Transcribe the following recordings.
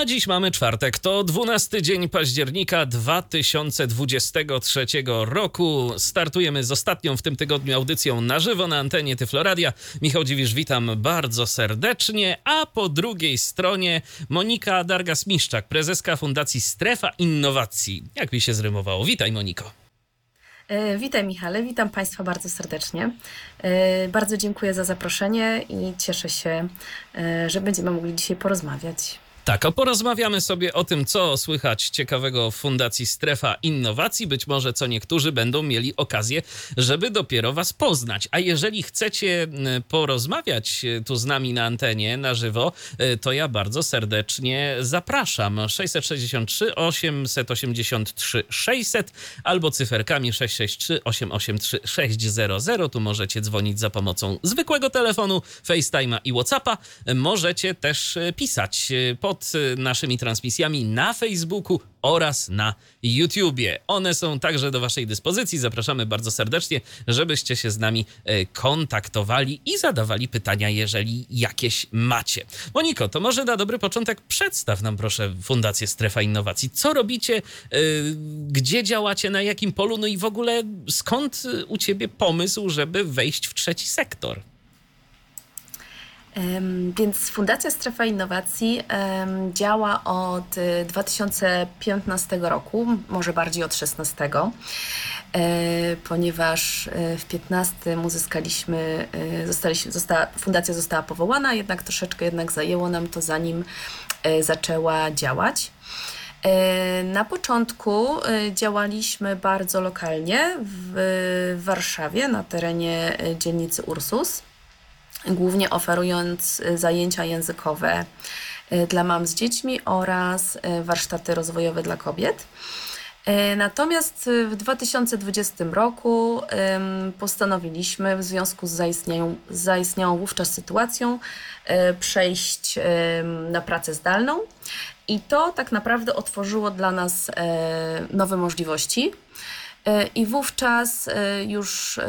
A dziś mamy czwartek, to 12 dzień października 2023 roku. Startujemy z ostatnią w tym tygodniu audycją na żywo na antenie Tyfloradia. Michał Dziwisz, witam bardzo serdecznie, a po drugiej stronie Monika Dargas-Miszczak, prezeska Fundacji Strefa Innowacji. Jak mi się zrymowało? Witaj Moniko. E, witaj Michale, witam Państwa bardzo serdecznie. E, bardzo dziękuję za zaproszenie i cieszę się, e, że będziemy mogli dzisiaj porozmawiać. Tak, a porozmawiamy sobie o tym, co słychać ciekawego w Fundacji Strefa Innowacji. Być może co niektórzy będą mieli okazję, żeby dopiero Was poznać. A jeżeli chcecie porozmawiać e, tu z nami na antenie, na żywo, e, to ja bardzo serdecznie zapraszam. 663 883 600 albo cyferkami 663 883 600. Tu możecie dzwonić za pomocą zwykłego telefonu, FaceTime'a i WhatsAppa. Możecie też e, pisać pod pod y, naszymi transmisjami na Facebooku oraz na YouTubie. One są także do Waszej dyspozycji. Zapraszamy bardzo serdecznie, żebyście się z nami e, kontaktowali i zadawali pytania, jeżeli jakieś macie. Moniko, to może na dobry początek przedstaw nam proszę Fundację Strefa Innowacji. Co robicie, e, gdzie działacie, na jakim polu, no i w ogóle skąd u Ciebie pomysł, żeby wejść w trzeci sektor? Więc Fundacja Strefa Innowacji działa od 2015 y, roku, może bardziej od 2016, e, ponieważ e, w 2015 uzyskaliśmy, e, zostaliśmy, została, fundacja została powołana, jednak troszeczkę jednak zajęło nam to zanim zaczęła działać. Na początku działaliśmy bardzo lokalnie w Warszawie na terenie dzielnicy Ursus głównie oferując y, zajęcia językowe y, dla mam z dziećmi oraz y, warsztaty rozwojowe dla kobiet. Natomiast w 2020 roku postanowiliśmy w związku z zaistniałą, zaistniałą wówczas sytuacją przejść na pracę zdalną i to tak naprawdę otworzyło dla nas nowe możliwości. E, I wówczas e, już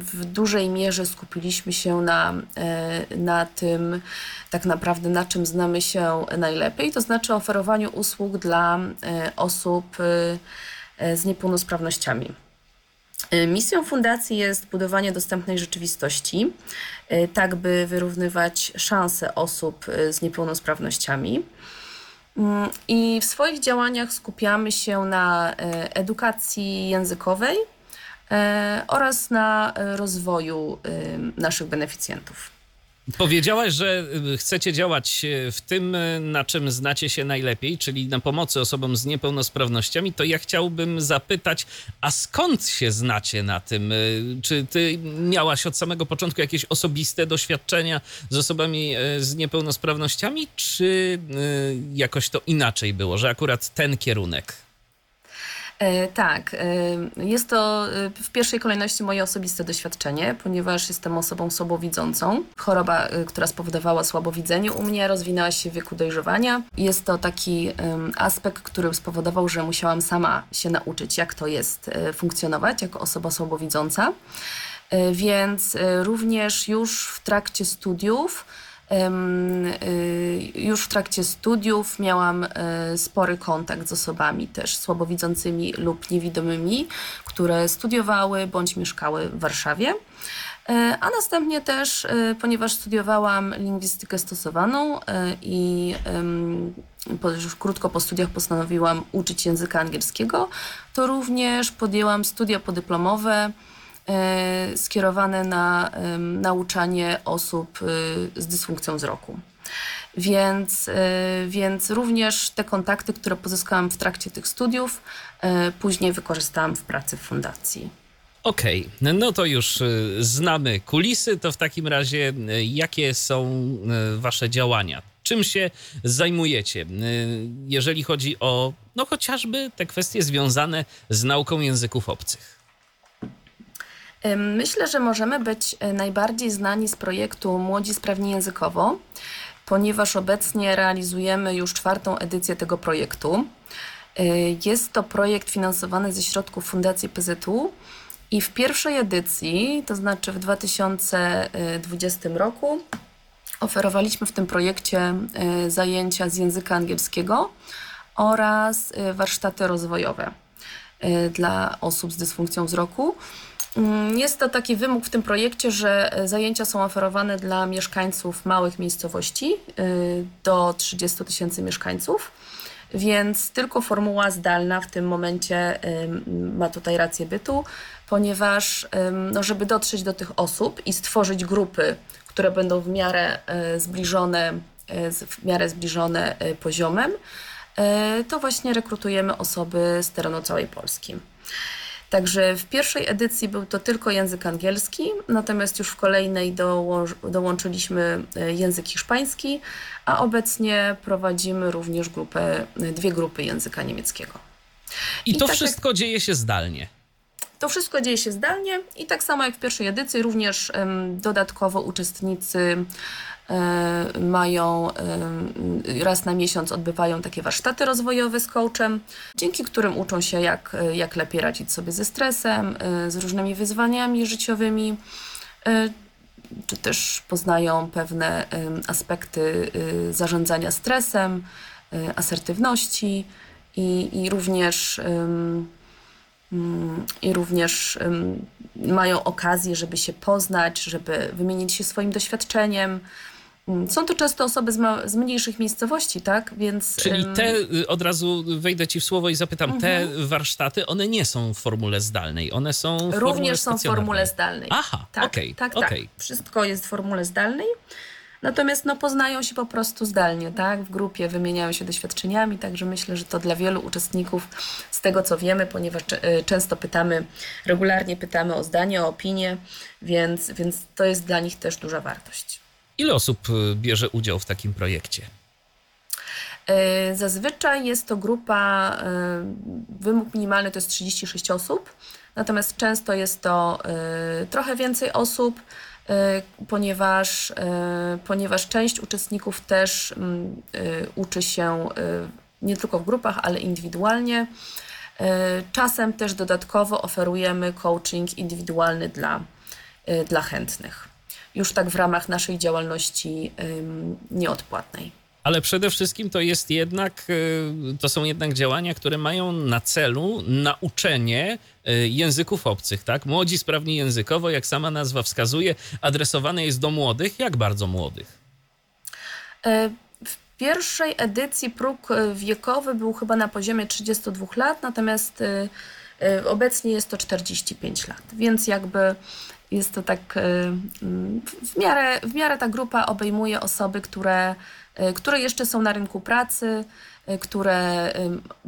w dużej mierze skupiliśmy się na, e, na tym, tak naprawdę na czym znamy się najlepiej, to znaczy oferowaniu usług dla osób z niepełnosprawnościami. Misją fundacji jest budowanie dostępnej rzeczywistości, tak by wyrównywać szanse osób z niepełnosprawnościami. Mm, I w swoich działaniach skupiamy się na e, edukacji językowej e, oraz na e, rozwoju naszych beneficjentów. Powiedziałaś, że y, chcecie działać y, w tym, y, na czym znacie się najlepiej, czyli na pomocy osobom z niepełnosprawnościami. To ja chciałbym zapytać, a skąd się znacie na tym? Czy ty miałaś od samego początku jakieś osobiste doświadczenia z osobami z niepełnosprawnościami, czy jakoś to inaczej było, że akurat ten kierunek? E, tak, e, jest to e, w pierwszej kolejności moje osobiste doświadczenie, ponieważ jestem osobą słabowidzącą. Choroba, która spowodowała słabowidzenie u mnie, rozwinęła się w wieku dojrzewania. Jest to taki aspekt, który spowodował, że musiałam sama się nauczyć, jak to jest funkcjonować jako osoba słabowidząca. Więc również już w trakcie studiów, już w trakcie studiów miałam e, spory kontakt z osobami też słabowidzącymi lub niewidomymi, które studiowały bądź mieszkały w Warszawie. E, a następnie też, e, ponieważ studiowałam lingwistykę stosowaną i już krótko po studiach postanowiłam uczyć języka angielskiego, to również podjęłam studia podyplomowe skierowane na nauczanie osób e, z dysfunkcją wzroku. Więc, e, więc również te kontakty, które pozyskałam w trakcie tych studiów, później wykorzystałam w pracy w fundacji. Okej, okay. no to już znamy kulisy. To w takim razie, jakie są Wasze działania? Czym się zajmujecie, jeżeli chodzi o no chociażby te kwestie związane z nauką języków obcych? Myślę, że możemy być e, najbardziej znani z projektu Młodzi Sprawni Językowo, ponieważ obecnie realizujemy już czwartą edycję tego projektu. Jest to projekt finansowany ze środków Fundacji PZU i w pierwszej edycji, to znaczy w 2020 roku, oferowaliśmy w tym projekcie zajęcia z języka angielskiego oraz warsztaty rozwojowe dla osób z dysfunkcją wzroku. Mm, jest to taki wymóg w tym projekcie, że e, zajęcia są oferowane dla mieszkańców małych miejscowości e, do 30 tysięcy mieszkańców, więc tylko formuła zdalna w tym momencie ma tutaj rację bytu, ponieważ no, żeby dotrzeć do tych osób i stworzyć grupy, które będą w miarę e, zbliżone, w miarę zbliżone poziomem, to właśnie rekrutujemy osoby z terenu całej Polski. Także w pierwszej edycji był to tylko język angielski, natomiast już w kolejnej dołączyliśmy e, język hiszpański, a obecnie prowadzimy również grupę, e, dwie grupy języka niemieckiego. I, I to tak wszystko jak... dzieje się zdalnie. To wszystko dzieje się zdalnie i tak samo jak w pierwszej edycji, również dodatkowo uczestnicy mają e, raz na miesiąc odbywają takie warsztaty rozwojowe z coachem, dzięki którym uczą się, jak, jak lepiej radzić sobie ze stresem, e, z różnymi wyzwaniami życiowymi, czy też poznają pewne aspekty zarządzania stresem, asertywności i, i również. I również mają okazję, żeby się poznać, żeby wymienić się swoim doświadczeniem, Mm, są to często osoby z, ma- z, mniejszych miejscowości, tak? Więc. Czyli te, y, od razu wejdę ci w słowo i zapytam, te mhm. warsztaty, one nie są w formule zdalnej, one są w Również są w formule zdalnej. Aha, tak, okej. Okay, tak, okay. tak. Wszystko jest w formule zdalnej. Natomiast no, poznają się po prostu zdalnie, tak? W grupie wymieniają się doświadczeniami, także myślę, że to dla wielu uczestników, z tego co wiemy, ponieważ y, często pytamy, regularnie pytamy o zdanie, o opinię, więc, więc to jest dla nich też duża wartość. Ile osób y, bierze udział w takim projekcie? Y, zazwyczaj jest to grupa, y, wymóg minimalny to jest 36 osób, natomiast często jest to trochę więcej osób, ponieważ, ponieważ część uczestników też mm, uczy się nie tylko w grupach, ale indywidualnie. Czasem też dodatkowo oferujemy coaching indywidualny dla, dla chętnych już tak w ramach naszej działalności nieodpłatnej. Ale przede wszystkim to jest jednak, y, to są jednak działania, które mają na celu nauczenie y, języków obcych, tak? Młodzi sprawni językowo, jak sama nazwa wskazuje, adresowane jest do młodych. Jak bardzo młodych? E, w pierwszej edycji próg e, wiekowy był chyba na poziomie 32 lat, natomiast e, obecnie jest to 45 lat, więc jakby jest to tak y, mm, w miarę, w miarę ta grupa obejmuje osoby, które, y, które jeszcze są na rynku pracy, y, które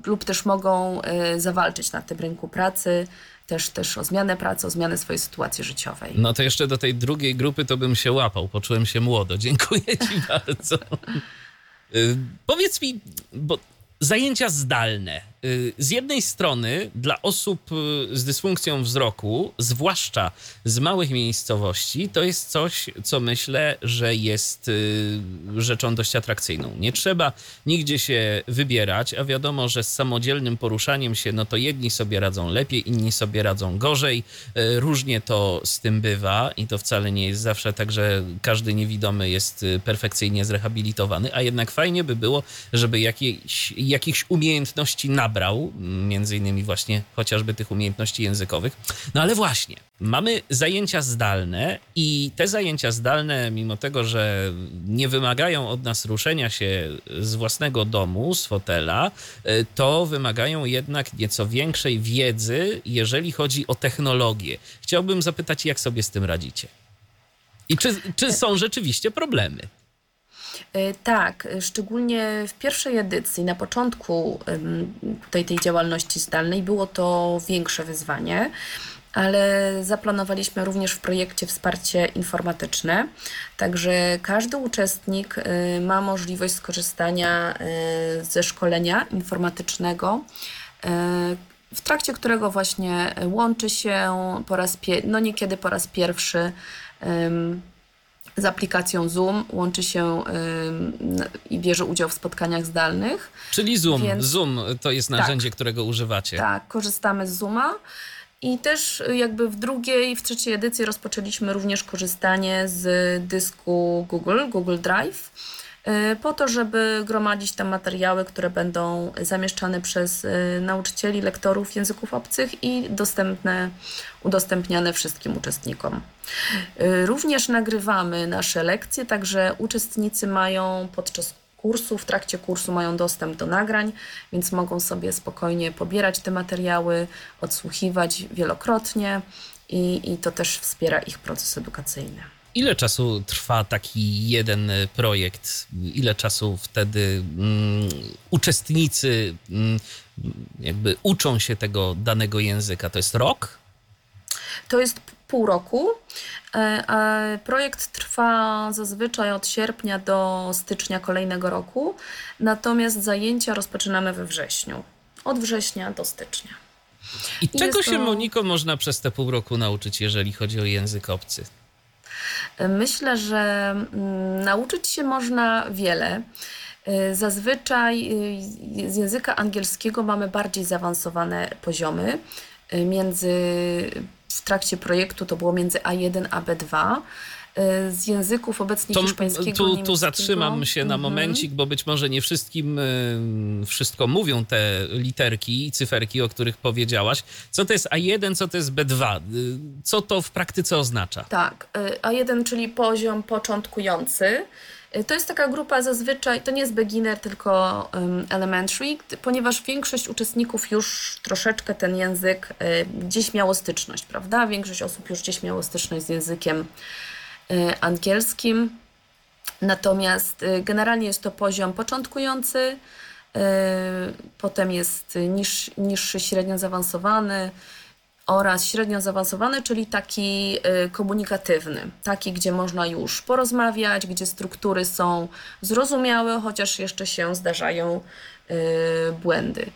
lub też mogą zawalczyć na tym rynku pracy, też, też o zmianę pracy, o zmianę swojej sytuacji życiowej. No to jeszcze do tej drugiej grupy to bym się łapał, poczułem się młodo. Dziękuję Ci bardzo. Powiedz mi, bo zajęcia zdalne. Y, z jednej strony dla osób y, z dysfunkcją wzroku, zwłaszcza z małych miejscowości, to jest coś, co myślę, że jest y, rzeczą dość atrakcyjną. Nie trzeba nigdzie się wybierać, a wiadomo, że z samodzielnym poruszaniem się, no to jedni sobie radzą lepiej, inni sobie radzą gorzej. Różnie to z tym bywa i to wcale nie jest zawsze tak, że każdy niewidomy jest perfekcyjnie zrehabilitowany, a jednak fajnie by było, żeby jakieś, jakichś umiejętności nabrać nabrał, między innymi właśnie chociażby tych umiejętności językowych. No ale właśnie, mamy zajęcia zdalne i te zajęcia zdalne, mimo tego, że nie wymagają od nas ruszenia się z własnego domu, z fotela, e, to wymagają jednak nieco większej wiedzy, jeżeli chodzi o technologię. Chciałbym zapytać, jak sobie z tym radzicie? I czy, czy są rzeczywiście problemy? E, tak, szczególnie w pierwszej edycji, na początku tej, tej działalności zdalnej było to większe wyzwanie ale zaplanowaliśmy również w projekcie wsparcie informatyczne. Także każdy uczestnik e, ma możliwość skorzystania e, ze szkolenia informatycznego, w trakcie którego właśnie łączy się po raz, no niekiedy po raz pierwszy z aplikacją Zoom, łączy się i bierze udział w spotkaniach zdalnych. Czyli Zoom. Więc, Zoom to jest narzędzie, tak, którego używacie. Tak, korzystamy z Zooma. I też jakby w drugiej, w trzeciej edycji rozpoczęliśmy również korzystanie z dysku Google, Google Drive Y, po to, żeby gromadzić tam materiały, które będą zamieszczane przez y, nauczycieli, lektorów języków obcych i dostępne, udostępniane wszystkim uczestnikom. Y, również nagrywamy nasze lekcje, także uczestnicy mają podczas kursu, w trakcie kursu mają dostęp do nagrań, więc mogą sobie spokojnie pobierać te materiały, odsłuchiwać wielokrotnie i, i to też wspiera ich proces edukacyjny. Ile czasu trwa taki jeden e, projekt? Ile czasu wtedy mm, uczestnicy mm, jakby uczą się tego danego języka? To jest rok? To jest pół roku. E, projekt trwa zazwyczaj od sierpnia do stycznia kolejnego roku, natomiast zajęcia rozpoczynamy we wrześniu. Od września do stycznia. I, I czego się, Moniko, można przez te pół roku nauczyć, jeżeli chodzi o język obcy? Myślę, że mm, nauczyć się można wiele. Y, zazwyczaj y, z języka angielskiego mamy bardziej zaawansowane poziomy. Y, między, w trakcie projektu to było między A1 a B2. Y, z języków obecnie to, hiszpańskiego, tu, tu zatrzymam się na mhm. momencik, bo być może nie wszystkim y, wszystko mówią te literki i cyferki, o których powiedziałaś. Co to jest A1, co to jest B2? Y, co to w praktyce oznacza? Tak, A1, czyli poziom początkujący. To jest taka grupa zazwyczaj, to nie jest beginner, tylko elementary, ponieważ większość uczestników już troszeczkę ten język gdzieś miało styczność, prawda? Większość osób już gdzieś miało styczność z językiem angielskim. Natomiast y, generalnie jest to poziom początkujący, y, potem jest niż, niższy, średnio zaawansowany oraz średnio zaawansowany, czyli taki komunikatywny, taki, gdzie można już porozmawiać, gdzie struktury są zrozumiałe, chociaż jeszcze się zdarzają błędy.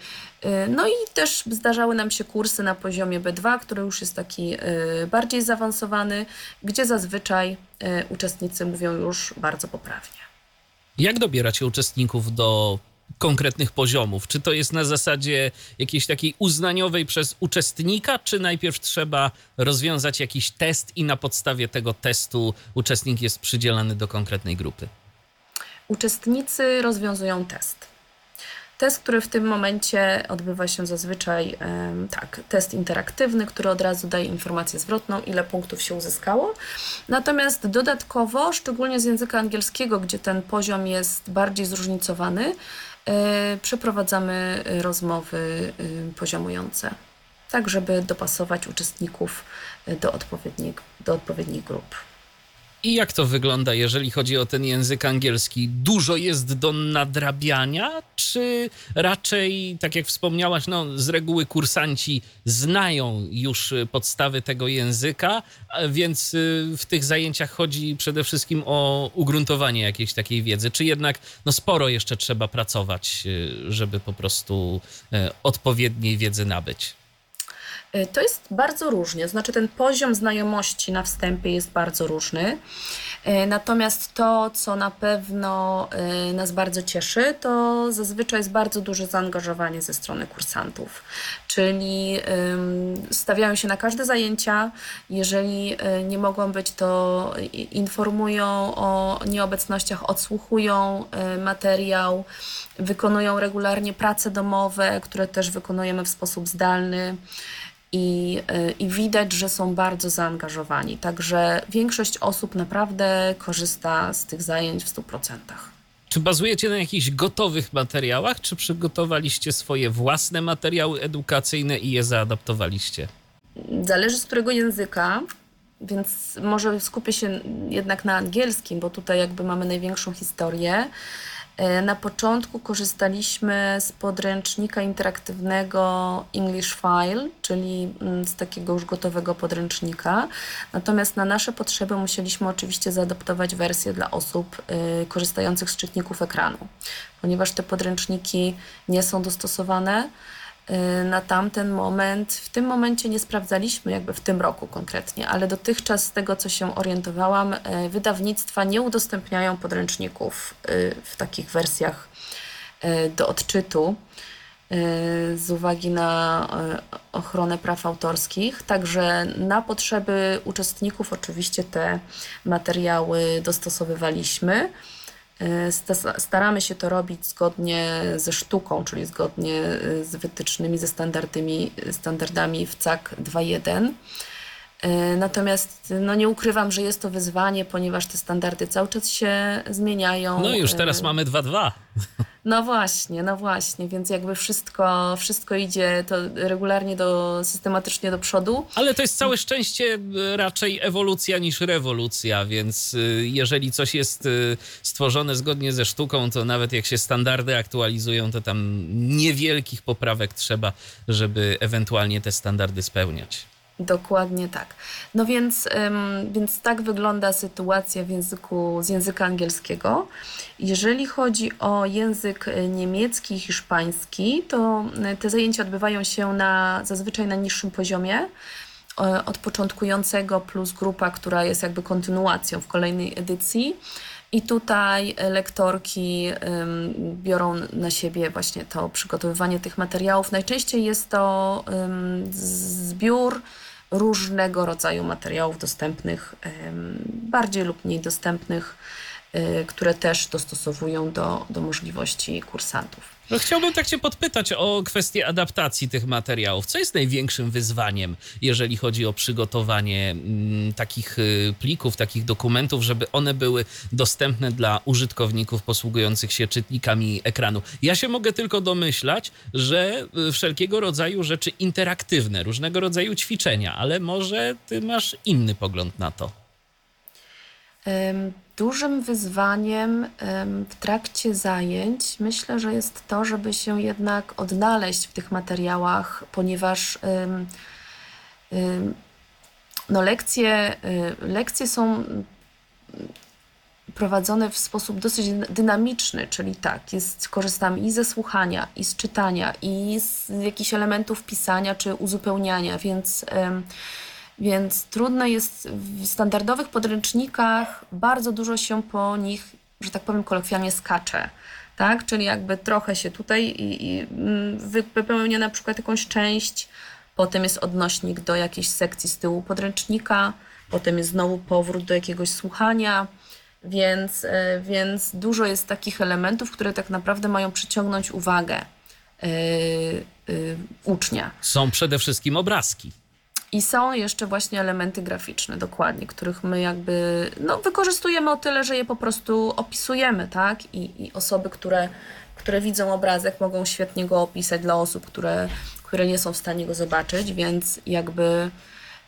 Y, no i też zdarzały nam się kursy na poziomie B2, który już jest taki y, bardziej zaawansowany, gdzie zazwyczaj y, uczestnicy mówią już bardzo poprawnie. Jak dobieracie uczestników do konkretnych poziomów? Czy to jest na zasadzie jakiejś takiej uznaniowej przez uczestnika, czy najpierw trzeba rozwiązać jakiś test i na podstawie tego testu uczestnik jest przydzielany do konkretnej grupy? Uczestnicy rozwiązują test. Test, który w tym momencie odbywa się zazwyczaj, tak, test interaktywny, który od razu daje informację zwrotną, ile punktów się uzyskało. Natomiast dodatkowo, szczególnie z języka angielskiego, gdzie ten poziom jest bardziej zróżnicowany, e, przeprowadzamy rozmowy poziomujące, tak żeby dopasować uczestników e, do odpowiednich, do odpowiednich grup. I jak to wygląda, jeżeli chodzi o ten język angielski? Dużo jest do nadrabiania, czy raczej, tak jak wspomniałaś, no, z reguły kursanci znają już podstawy tego języka, więc y, w tych zajęciach chodzi przede wszystkim o ugruntowanie jakiejś takiej wiedzy, czy jednak no, sporo jeszcze trzeba pracować, y, żeby po prostu y, odpowiedniej wiedzy nabyć? Y, to jest bardzo różnie, znaczy ten poziom znajomości na wstępie jest bardzo różny. Y, natomiast to, co na pewno y, nas bardzo cieszy, to zazwyczaj jest bardzo duże zaangażowanie ze strony kursantów. Czyli stawiają się na każde zajęcia. Jeżeli nie mogą być, to informują o nieobecnościach, odsłuchują materiał, wykonują regularnie prace domowe, które też wykonujemy w sposób zdalny i, y, i widać, że są bardzo zaangażowani. Także większość osób naprawdę korzysta z tych zajęć w 100%. Czy bazujecie na jakichś gotowych materiałach, czy przygotowaliście swoje własne materiały edukacyjne i je zaadaptowaliście? Zależy z którego języka, więc może skupię się jednak na angielskim, bo tutaj jakby mamy największą historię. E, na początku korzystaliśmy z podręcznika interaktywnego English File, czyli mm, z takiego już gotowego podręcznika. Natomiast na nasze potrzeby musieliśmy oczywiście zaadaptować wersję dla osób e, korzystających z czytników ekranu, ponieważ te podręczniki nie są dostosowane na tamten moment. W tym momencie nie sprawdzaliśmy, jakby w tym roku konkretnie, ale dotychczas z tego, co się orientowałam, wydawnictwa nie udostępniają podręczników w takich wersjach do odczytu z uwagi na ochronę praw autorskich. Także na potrzeby uczestników oczywiście te materiały dostosowywaliśmy. E, staramy się to robić zgodnie ze sztuką, czyli zgodnie e, z wytycznymi, ze standardami, w CAK 2.1. E, natomiast no nie ukrywam, że jest to wyzwanie, ponieważ te standardy cały czas się zmieniają. No już teraz mamy 2.2. No właśnie, no właśnie, więc jakby wszystko, wszystko idzie to regularnie do, systematycznie do przodu. Ale to jest całe szczęście e, raczej ewolucja niż rewolucja, więc e, jeżeli coś jest stworzone zgodnie ze sztuką, to nawet jak się standardy aktualizują, to tam niewielkich poprawek trzeba, żeby ewentualnie te standardy spełniać. Dokładnie tak. No więc, więc tak wygląda sytuacja w języku, z języka angielskiego. Jeżeli chodzi o język e, niemiecki i hiszpański, to e, te zajęcia odbywają się na, zazwyczaj na niższym poziomie e, od początkującego plus grupa, która jest jakby kontynuacją w kolejnej edycji. I tutaj lektorki biorą na siebie właśnie to przygotowywanie tych materiałów. Najczęściej jest to zbiór różnego rodzaju materiałów dostępnych, bardziej lub mniej dostępnych, e, które też dostosowują do, do możliwości kursantów. No chciałbym tak Cię podpytać o kwestię adaptacji tych materiałów. Co jest największym wyzwaniem, jeżeli chodzi o przygotowanie mm, takich y, plików, takich dokumentów, żeby one były dostępne dla użytkowników posługujących się czytnikami ekranu? Ja się mogę tylko domyślać, że y, wszelkiego rodzaju rzeczy interaktywne, różnego rodzaju ćwiczenia, ale może Ty masz inny pogląd na to. Dużym wyzwaniem w trakcie zajęć myślę, że jest to, żeby się jednak odnaleźć w tych materiałach, ponieważ no lekcje, y, lekcje są prowadzone w sposób dosyć dynamiczny, czyli tak, jest, korzystam i ze słuchania, i z czytania, i z jakichś elementów pisania czy uzupełniania, więc więc trudno jest w standardowych podręcznikach, bardzo dużo się po nich, że tak powiem kolokwialnie, skacze. Tak? Czyli jakby trochę się tutaj i, i mm, wypełnia na przykład jakąś część, potem jest odnośnik do jakiejś sekcji z tyłu podręcznika, potem jest znowu powrót do jakiegoś słuchania, więc, e, więc dużo jest takich elementów, które tak naprawdę mają przyciągnąć uwagę yy, yy, ucznia. Są przede wszystkim obrazki. I są jeszcze właśnie elementy graficzne, dokładnie, których my jakby no, wykorzystujemy o tyle, że je po prostu opisujemy, tak? I, i osoby, które, które widzą obrazek, mogą świetnie go opisać dla osób, które, które nie są w stanie go zobaczyć, więc jakby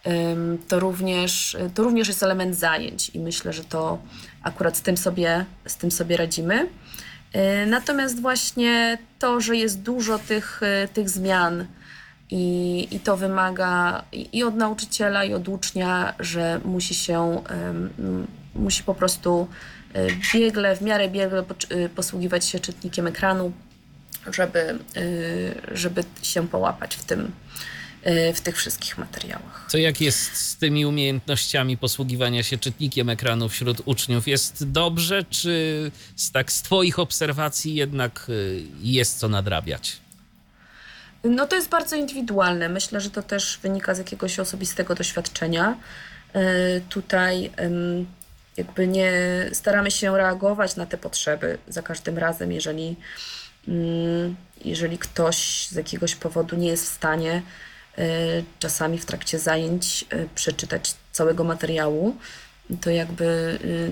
ym, to, również, to również jest element zajęć i myślę, że to akurat z tym sobie, z tym sobie radzimy. Yy, natomiast właśnie to, że jest dużo tych, yy, tych zmian, i, I to wymaga i, od nauczyciela, i od ucznia, że musi się, musi po prostu e, biegle, w miarę biegle e, posługiwać się czytnikiem ekranu, żeby, e, żeby się połapać w tym, w tych wszystkich materiałach. Co jak jest z tymi umiejętnościami posługiwania się czytnikiem ekranu wśród uczniów? Jest dobrze, czy z, tak z Twoich obserwacji jednak jest co nadrabiać? No to jest bardzo indywidualne. Myślę, że to też wynika z jakiegoś osobistego doświadczenia. E, tutaj jakby nie staramy się reagować na te potrzeby za każdym razem, jeżeli, mm, jeżeli ktoś z jakiegoś powodu nie jest w stanie e, czasami w trakcie zajęć e, przeczytać całego materiału, to jakby y,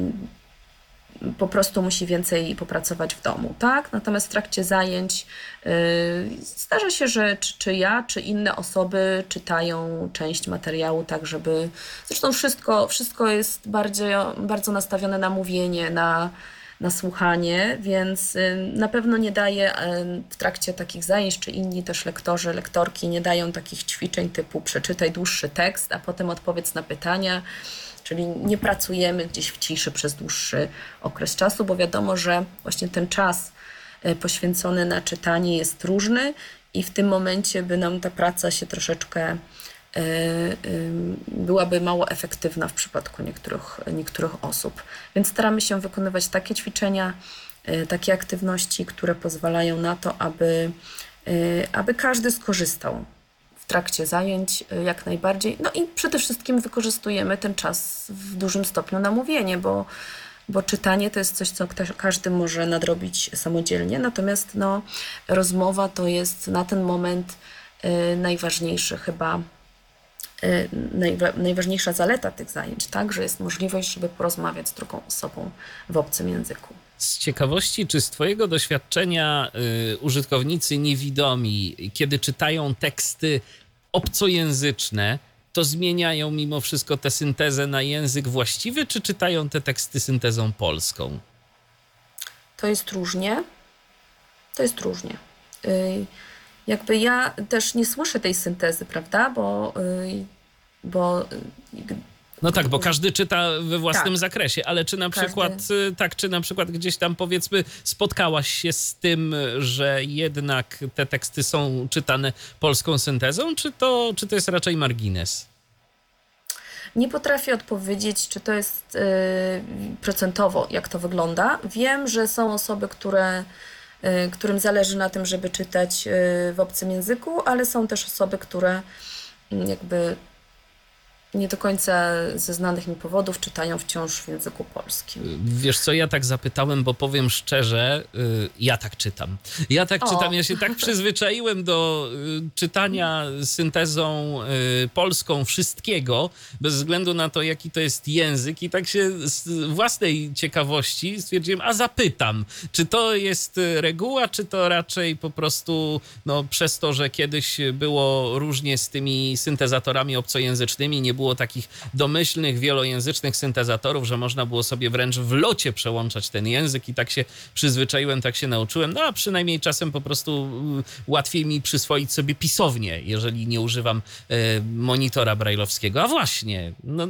po prostu musi więcej popracować w domu, tak? Natomiast w trakcie zajęć yy, zdarza się, że czy, czy ja, czy inne osoby czytają część materiału, tak żeby. Zresztą wszystko, wszystko jest bardzo, bardzo nastawione na mówienie, na, na słuchanie, więc yy, na pewno nie daje yy, w trakcie takich zajęć, czy inni też lektorzy, lektorki nie dają takich ćwiczeń typu przeczytaj dłuższy tekst, a potem odpowiedz na pytania czyli nie pracujemy gdzieś w ciszy przez dłuższy okres czasu, bo wiadomo, że właśnie ten czas e, poświęcony na czytanie jest różny i w tym momencie by nam ta praca się troszeczkę byłaby mało efektywna w przypadku niektórych, niektórych osób. Więc staramy się wykonywać takie ćwiczenia, takie aktywności, które pozwalają na to, aby, aby każdy skorzystał trakcie zajęć jak najbardziej. No i przede wszystkim wykorzystujemy ten czas w dużym stopniu na mówienie, bo bo czytanie to jest coś, co każdy może nadrobić samodzielnie, natomiast no, rozmowa to jest na ten moment y, najważniejszy chyba, y, najwa najważniejsza zaleta tych zajęć, tak, że jest możliwość, żeby porozmawiać z drugą osobą w obcym języku. Z ciekawości, czy z Twojego doświadczenia y, użytkownicy niewidomi, kiedy czytają teksty obcojęzyczne, to zmieniają mimo wszystko tę syntezę na język właściwy, czy czytają te teksty syntezą polską? To jest różnie. To jest różnie. Y, jakby ja też nie słyszę tej syntezy, prawda? Bo, y, bo y, no tak, bo każdy czyta we własnym tak. zakresie, ale czy na każdy. przykład tak, czy na przykład gdzieś tam powiedzmy spotkałaś się z tym, że jednak te teksty są czytane polską syntezą, czy to, czy to jest raczej margines? Nie potrafię odpowiedzieć, czy to jest yy, procentowo, jak to wygląda. Wiem, że są osoby, które, yy, którym zależy na tym, żeby czytać yy, w obcym języku, ale są też osoby, które jakby nie do końca ze znanych mi powodów czytają wciąż w języku polskim. Wiesz co, ja tak zapytałem, bo powiem szczerze, y, ja tak czytam. Ja tak o. czytam, ja się tak przyzwyczaiłem do y, czytania syntezą y, polską wszystkiego, bez względu na to, jaki to jest język i tak się z własnej ciekawości stwierdziłem, a zapytam, czy to jest reguła, czy to raczej po prostu no, przez to, że kiedyś było różnie z tymi syntezatorami obcojęzycznymi, nie było było takich domyślnych, wielojęzycznych syntezatorów, że można było sobie wręcz w locie przełączać ten język i tak się przyzwyczaiłem, tak się nauczyłem. No a przynajmniej czasem po prostu y, łatwiej mi przyswoić sobie pisownię, jeżeli nie używam e, monitora brajlowskiego. A właśnie, no,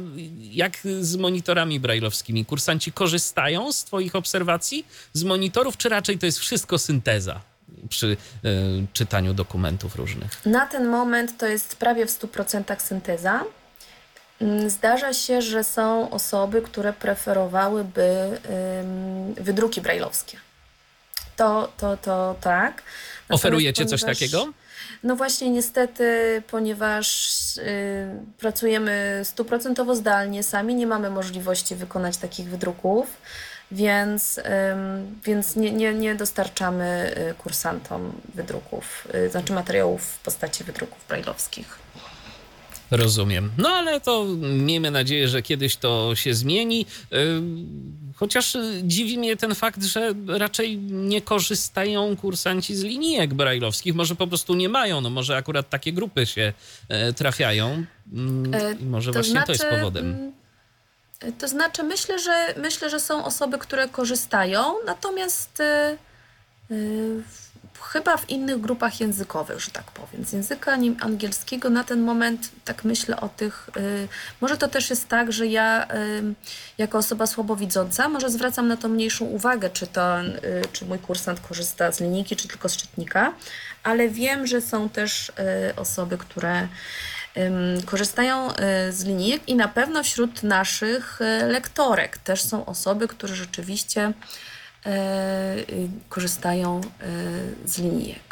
jak z monitorami brajlowskimi? Kursanci korzystają z Twoich obserwacji z monitorów, czy raczej to jest wszystko synteza? przy y, czytaniu dokumentów różnych? Na ten moment to jest prawie w 100% synteza. Mm, zdarza się, że są osoby, które preferowałyby wydruki brajlowskie. To, to, to tak. Natomiast Oferujecie ponieważ, coś takiego? No właśnie, niestety, ponieważ y, pracujemy stuprocentowo zdalnie, sami nie mamy możliwości wykonać takich wydruków, więc, więc nie, nie, nie dostarczamy y, kursantom wydruków, y, znaczy materiałów w postaci wydruków brajlowskich. Rozumiem. No ale to miejmy nadzieję, że kiedyś to się zmieni. Chociaż dziwi mnie ten fakt, że raczej nie korzystają kursanci z linijek brajlowskich. Może po prostu nie mają, no może akurat takie grupy się e, trafiają. Mm, I może to właśnie znaczy, to jest znaczy, powodem. Mm, to znaczy, myślę, że myślę, że są osoby, które korzystają, natomiast yy, chyba w innych grupach językowych, że tak powiem. Z języka angielskiego na ten moment tak myślę o tych. Y, może to też jest tak, że ja y, jako osoba słabowidząca może zwracam na to mniejszą uwagę, czy, to, y, czy mój kursant korzysta z linijki, czy tylko z czytnika, ale wiem, że są też osoby, które korzystają z linijek i na pewno wśród naszych lektorek też są osoby, które rzeczywiście y, korzystają e, z linijek.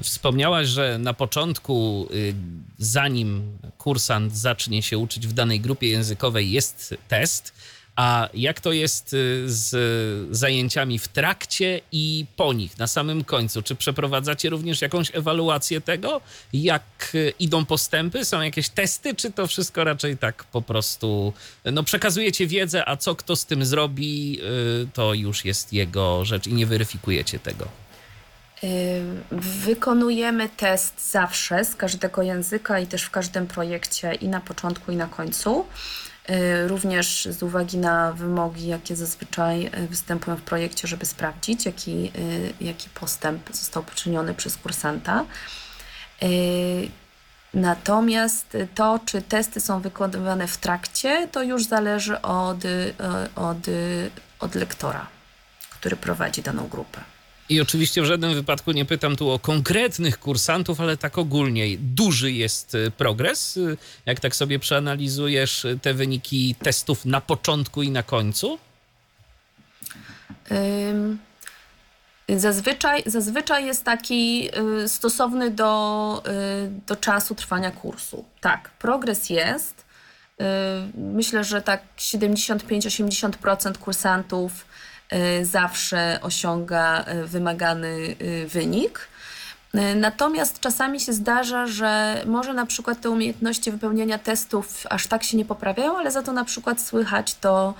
Wspomniałaś, że na początku, y, zanim kursant zacznie się uczyć w danej grupie językowej, jest test. A jak to jest y, z zajęciami w trakcie i po nich, na samym końcu? Czy przeprowadzacie również jakąś ewaluację tego, jak y, idą postępy? Są jakieś testy, czy to wszystko raczej tak po prostu no, przekazujecie wiedzę, a co kto z tym zrobi, y, to już jest jego rzecz i nie weryfikujecie tego? Wykonujemy test zawsze z każdego języka i też w każdym projekcie, i na początku, i na końcu. Y, również z uwagi na wymogi, jakie zazwyczaj y, występują w projekcie, żeby sprawdzić, jaki, y, jaki postęp został poczyniony przez kursanta. Natomiast to, czy testy są wykonywane w trakcie, to już zależy od, od, od lektora, który prowadzi daną grupę. I oczywiście w żadnym wypadku nie pytam tu o konkretnych kursantów, ale tak ogólnie. Duży jest y, progres, y, jak tak sobie przeanalizujesz y, te wyniki testów na początku i na końcu? Zazwyczaj, zazwyczaj jest taki stosowny do, do czasu trwania kursu. Tak, progres jest. Myślę, że tak 75-80% kursantów Y, zawsze osiąga y, wymagany y, wynik. Natomiast czasami się zdarza, że może na przykład te umiejętności wypełniania testów aż tak się nie poprawiają, ale za to na przykład słychać to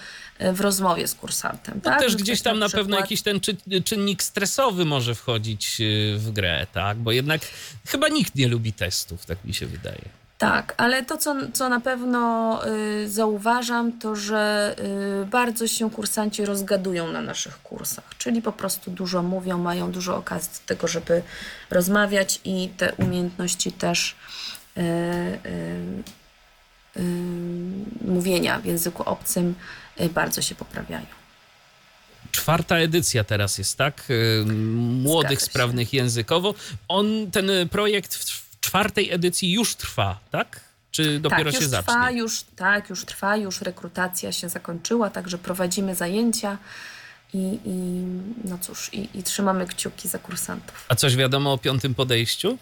w rozmowie z kursantem. No tak? też gdzieś tam na, na przykład... pewno jakiś ten czy, czynnik stresowy może wchodzić w grę, tak? Bo jednak chyba nikt nie lubi testów, tak mi się wydaje. Tak, ale to, co, co na pewno y, zauważam, to że y, bardzo się kursanci rozgadują na naszych kursach, czyli po prostu dużo mówią, mają dużo okazji do tego, żeby rozmawiać i te umiejętności też y, y, y mówienia w języku obcym y, bardzo się poprawiają. Czwarta edycja teraz jest, tak? Młodych sprawnych językowo. On, ten projekt czwartej edycji już trwa, tak? Czy dopiero tak, się już zacznie? Trwa, już, tak, już trwa, już rekrutacja się zakończyła, także prowadzimy zajęcia i, i no cóż, i, i trzymamy kciuki za kursantów. A coś wiadomo o piątym podejściu?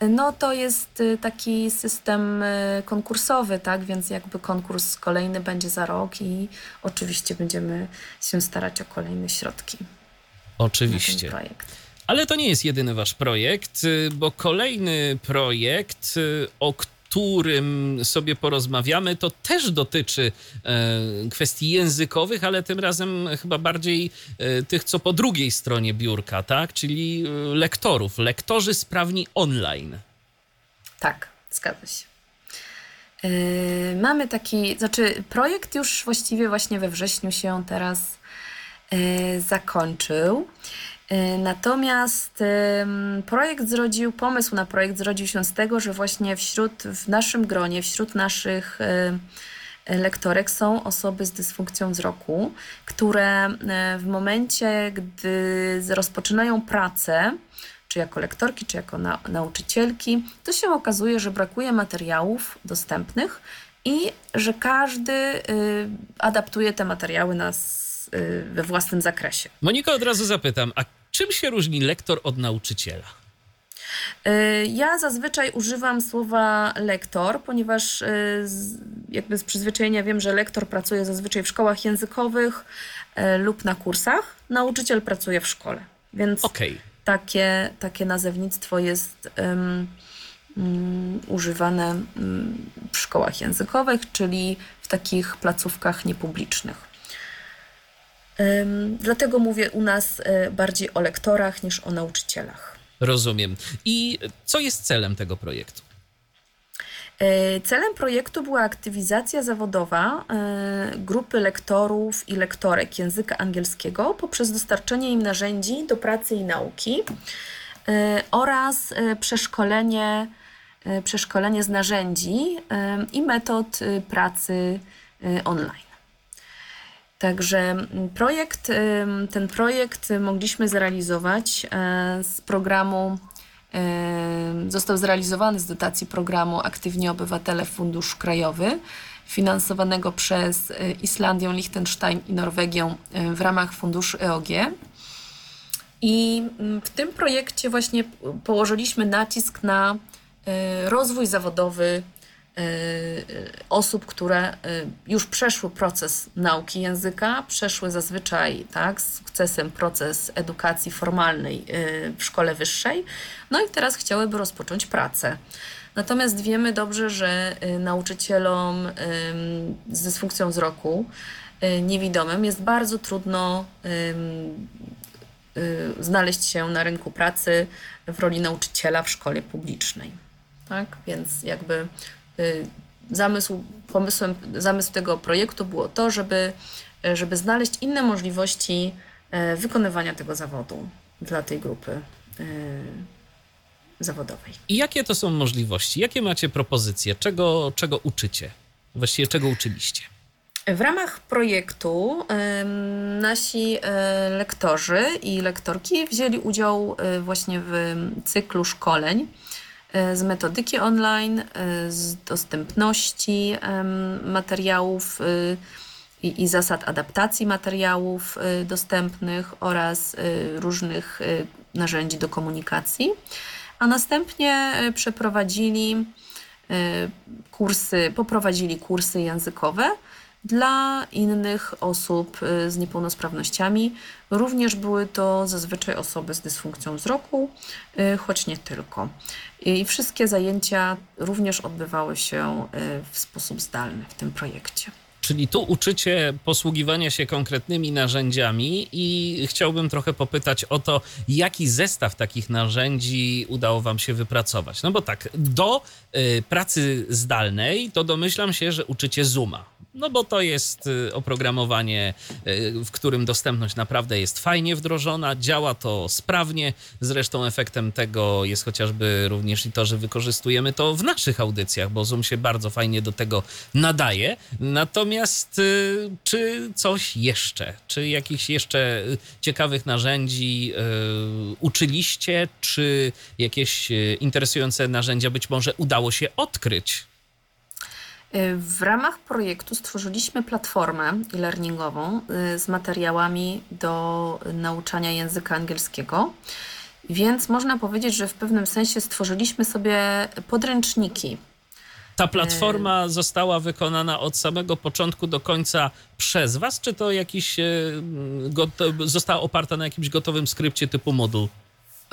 No to jest y, taki system y, konkursowy, tak, więc jakby konkurs kolejny będzie za rok i oczywiście będziemy się starać o kolejne środki. Oczywiście. Na ten projekt. Ale to nie jest jedyny wasz projekt, y, bo kolejny projekt, y, o którym sobie porozmawiamy, to też dotyczy e, kwestii językowych, ale tym razem chyba bardziej e, tych, co po drugiej stronie biurka, tak? Czyli e, lektorów, lektorzy sprawni online. Tak, zgadza się. Mamy taki, znaczy projekt już właściwie właśnie we wrześniu się teraz zakończył. E, natomiast projekt zrodził, pomysł na projekt zrodził się z tego, że właśnie wśród, w naszym gronie, wśród naszych e, lektorek są osoby z dysfunkcją wzroku, które e, w momencie, gdy rozpoczynają pracę, czy jako lektorki, czy jako na, nauczycielki, to się okazuje, że brakuje materiałów dostępnych i że każdy y, adaptuje te materiały na, y, we własnym zakresie. Monika, od razu zapytam, a Czym się różni lektor od nauczyciela? E, ja zazwyczaj używam słowa lektor, ponieważ e, jakby z przyzwyczajenia wiem, że lektor pracuje zazwyczaj w szkołach językowych e, lub na kursach. Nauczyciel pracuje w szkole. Więc okay. takie, takie nazewnictwo jest um, um, używane um, w szkołach językowych, czyli w takich placówkach niepublicznych. Dlatego mówię u nas e, bardziej o lektorach niż o nauczycielach. Rozumiem. I co jest celem tego projektu? E, celem projektu była aktywizacja zawodowa e, grupy lektorów i lektorek języka angielskiego poprzez dostarczenie im narzędzi do pracy i nauki oraz przeszkolenie, przeszkolenie z narzędzi i metod pracy online. Także mm, projekt, ten projekt mogliśmy zrealizować e, z programu, został zrealizowany z dotacji programu Aktywni Obywatele Fundusz Krajowy, finansowanego przez e, Islandię, Liechtenstein i Norwegię e, w ramach funduszu EOG. I mm, w tym projekcie właśnie położyliśmy nacisk na rozwój zawodowy Y, y, osób, które y, już przeszły proces nauki języka, przeszły zazwyczaj tak, z sukcesem proces edukacji formalnej w szkole wyższej, no i teraz chciałyby rozpocząć pracę. Natomiast wiemy dobrze, że nauczycielom z dysfunkcją wzroku, niewidomym, jest bardzo trudno znaleźć się na rynku pracy w roli nauczyciela w szkole publicznej. Tak? Więc jakby Y, zamysł, pomysłem, zamysł tego projektu było to, żeby, żeby znaleźć inne możliwości e, wykonywania tego zawodu dla tej grupy zawodowej. I jakie to są możliwości? Jakie macie propozycje? Czego, czego uczycie? Właściwie czego uczyliście? W ramach projektu nasi lektorzy i lektorki wzięli udział właśnie w cyklu szkoleń z metodyki online, z dostępności materiałów i, i zasad adaptacji materiałów dostępnych oraz różnych narzędzi do komunikacji, a następnie przeprowadzili kursy, poprowadzili kursy językowe dla innych osób y, z niepełnosprawnościami. Również były to zazwyczaj osoby z dysfunkcją wzroku, y, choć nie tylko. I wszystkie zajęcia również odbywały się y, w sposób zdalny w tym projekcie. Czyli tu uczycie posługiwania się konkretnymi narzędziami i chciałbym trochę popytać o to, jaki zestaw takich narzędzi udało Wam się wypracować. No bo tak, do pracy zdalnej to domyślam się, że uczycie Zooma no bo to jest y, oprogramowanie, y, w którym dostępność naprawdę jest fajnie wdrożona, działa to sprawnie. Zresztą efektem tego jest chociażby również i to, że wykorzystujemy to w naszych audycjach, bo Zoom się bardzo fajnie do tego nadaje. Natomiast y, czy coś jeszcze? Czy jakichś jeszcze ciekawych narzędzi uczyliście? Czy jakieś interesujące narzędzia być może udało się odkryć? Y, w ramach projektu stworzyliśmy platformę e-learningową y, z materiałami do nauczania języka angielskiego. Więc można powiedzieć, że w pewnym sensie stworzyliśmy sobie podręczniki. Ta platforma y została wykonana od samego początku do końca przez Was, czy to jakiś została oparta na jakimś gotowym skrypcie typu Moodle?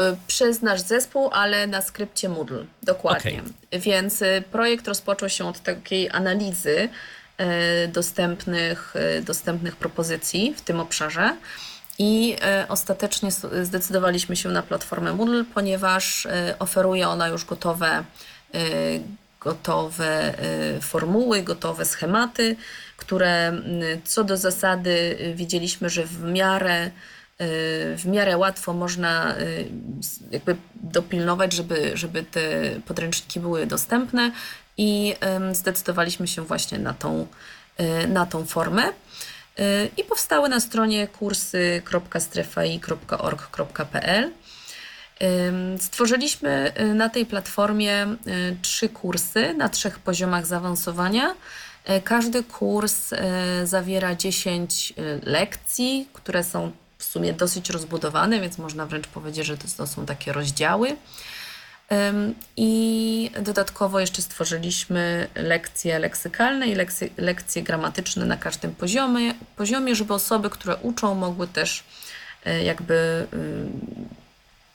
Y, przez nasz zespół, ale na skrypcie Moodle, dokładnie. Okay. Więc y, projekt rozpoczął się od takiej analizy y, dostępnych, dostępnych propozycji w tym obszarze. I ostatecznie zdecydowaliśmy się na platformę Moodle, ponieważ oferuje ona już gotowe, gotowe formuły, gotowe schematy, które co do zasady widzieliśmy, że w miarę w miarę łatwo można y, jakby dopilnować, żeby, żeby te podręczniki były dostępne i zdecydowaliśmy się właśnie na tą, y, na tą formę. Y, I powstały na stronie kursy.strefai.org.pl. Stworzyliśmy na tej platformie trzy kursy na trzech poziomach zaawansowania. Każdy kurs zawiera 10 lekcji, które są w sumie dosyć rozbudowane, więc można wręcz powiedzieć, że to, są takie rozdziały. I dodatkowo jeszcze stworzyliśmy lekcje leksykalne i lekcje, lekcje gramatyczne na każdym poziomie, poziomie, żeby osoby, które uczą, mogły też e, jakby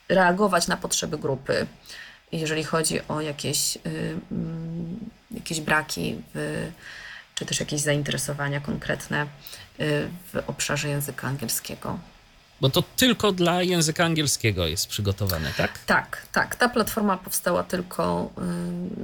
reagować na potrzeby grupy, jeżeli chodzi o jakieś, jakieś braki w, czy też jakieś zainteresowania konkretne y, w obszarze języka angielskiego. Bo to tylko dla języka angielskiego jest przygotowane, tak? Tak, tak. Ta platforma powstała tylko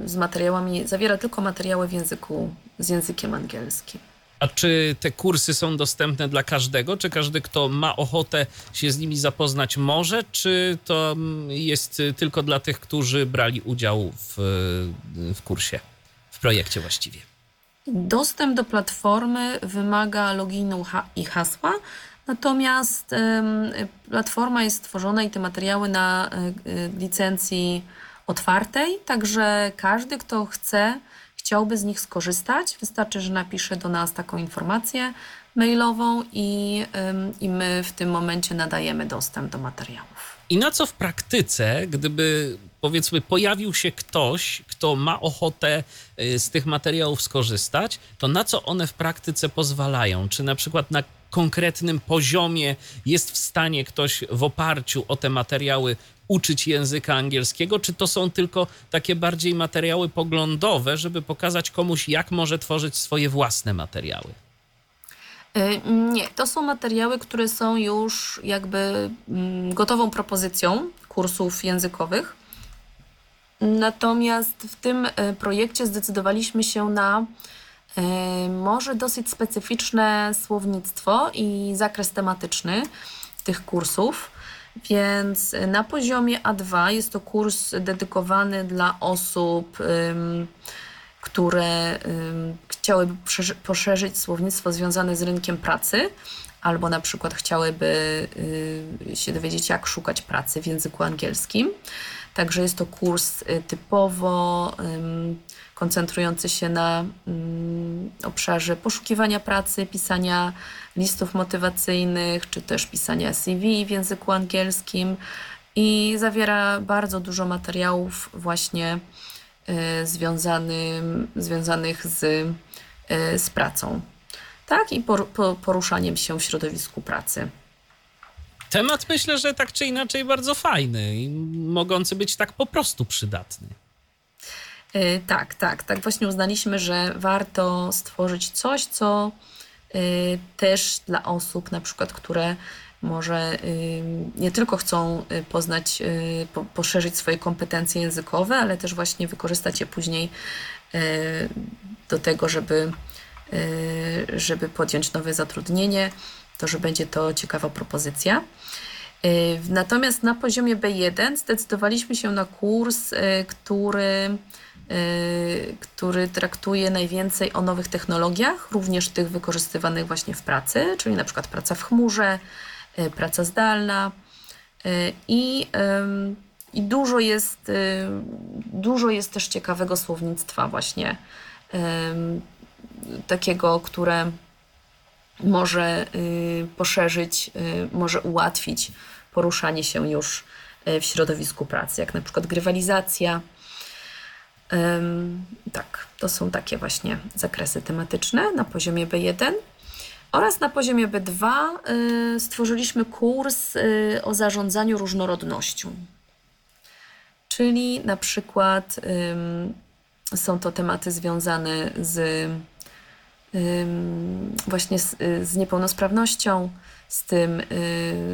y, z materiałami, zawiera tylko materiały w języku, z językiem angielskim. A czy te kursy są dostępne dla każdego? Czy każdy, kto ma ochotę się z nimi zapoznać, może? Czy to mm, jest tylko dla tych, którzy brali udział w, w kursie, w projekcie właściwie? Dostęp do platformy wymaga loginu i hasła, natomiast platforma jest stworzona i te materiały na e, licencji otwartej, także każdy, kto chce, chciałby z nich skorzystać, wystarczy, że napisze do nas taką informację mailową i, i my w tym momencie nadajemy dostęp do materiałów. I na co w praktyce, gdyby powiedzmy pojawił się ktoś, kto ma ochotę y, z tych materiałów skorzystać, to na co one w praktyce pozwalają? Czy na przykład na konkretnym poziomie jest w stanie ktoś w oparciu o te materiały uczyć języka angielskiego, czy to są tylko takie bardziej materiały poglądowe, żeby pokazać komuś, jak może tworzyć swoje własne materiały? Y, nie, to są materiały, które są już jakby mm, gotową propozycją kursów językowych. Natomiast w tym y, projekcie zdecydowaliśmy się na może dosyć specyficzne słownictwo i zakres tematyczny tych kursów. Więc na poziomie A2 jest to kurs dedykowany dla osób które chciałyby poszerzyć słownictwo związane z rynkiem pracy, albo na przykład chciałyby się dowiedzieć, jak szukać pracy w języku angielskim. Także jest to kurs typowo koncentrujący się na obszarze poszukiwania pracy, pisania listów motywacyjnych, czy też pisania CV w języku angielskim i zawiera bardzo dużo materiałów właśnie y, związanym, związanych z, y, z pracą. Tak, i por, poruszaniem się w środowisku pracy. Temat myślę, że tak czy inaczej bardzo fajny i mogący być tak po prostu przydatny. Yy, tak, tak, tak. Właśnie uznaliśmy, że warto stworzyć coś, co yy, też dla osób, na przykład, które może nie tylko chcą y, poznać, y, poszerzyć swoje kompetencje językowe, ale też właśnie wykorzystać je później y, do tego, żeby, żeby podjąć nowe zatrudnienie, to że będzie to ciekawa propozycja. Natomiast na poziomie B1 zdecydowaliśmy się na kurs, który, który traktuje najwięcej o nowych technologiach, również tych wykorzystywanych właśnie w pracy, czyli na przykład praca w chmurze, E, praca zdalna e, i, i dużo, jest, dużo jest też ciekawego słownictwa właśnie takiego, które może poszerzyć, może ułatwić poruszanie się już w środowisku pracy, jak na przykład grywalizacja. Tak, to są takie właśnie zakresy tematyczne na poziomie B1. Oraz na poziomie B2 y, stworzyliśmy kurs y, o zarządzaniu różnorodnością. Czyli na przykład są to tematy związane z właśnie z, z niepełnosprawnością, z tym, y,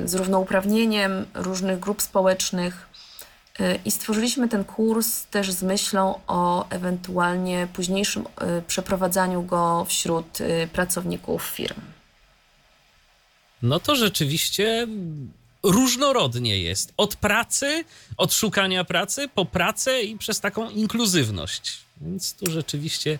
z równouprawnieniem różnych grup społecznych. I stworzyliśmy ten kurs też z myślą o ewentualnie późniejszym y, przeprowadzaniu go wśród y, pracowników firm. No to rzeczywiście różnorodnie jest. Od pracy, od szukania pracy, po pracę i przez taką inkluzywność. Więc tu rzeczywiście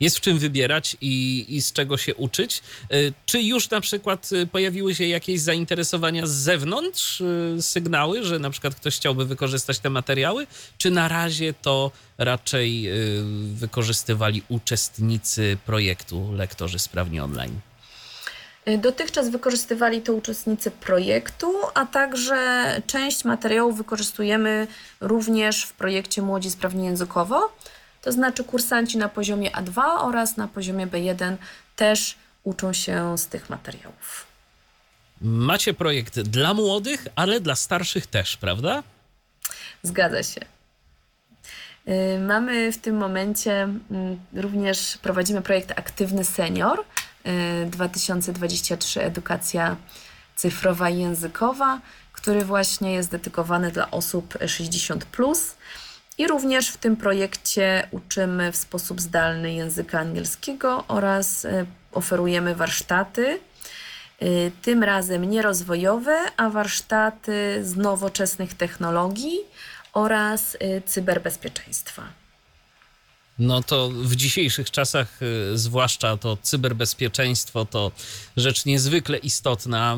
jest w czym wybierać i, i z czego się uczyć. E, czy już na przykład e, pojawiły się jakieś zainteresowania z zewnątrz, e, sygnały, że na przykład ktoś chciałby wykorzystać te materiały, czy na razie to raczej wykorzystywali uczestnicy projektu Lektorzy Sprawni Online? Dotychczas wykorzystywali to uczestnicy projektu, a także część materiałów wykorzystujemy również w projekcie Młodzi Sprawni Językowo. To znaczy kursanci na poziomie A2 oraz na poziomie B1 też uczą się z tych materiałów. Macie projekt dla młodych, ale dla starszych też, prawda? Zgadza się. Y, mamy w tym momencie mm, również prowadzimy projekt Aktywny Senior 2023 y, Edukacja Cyfrowa i Językowa, który właśnie jest dedykowany dla osób 60. Plus. I również w tym projekcie uczymy w sposób zdalny języka angielskiego oraz e, oferujemy warsztaty. E, tym razem nie rozwojowe, a warsztaty z nowoczesnych technologii oraz e, cyberbezpieczeństwa. No to w dzisiejszych czasach, y, zwłaszcza to cyberbezpieczeństwo, to rzecz niezwykle istotna.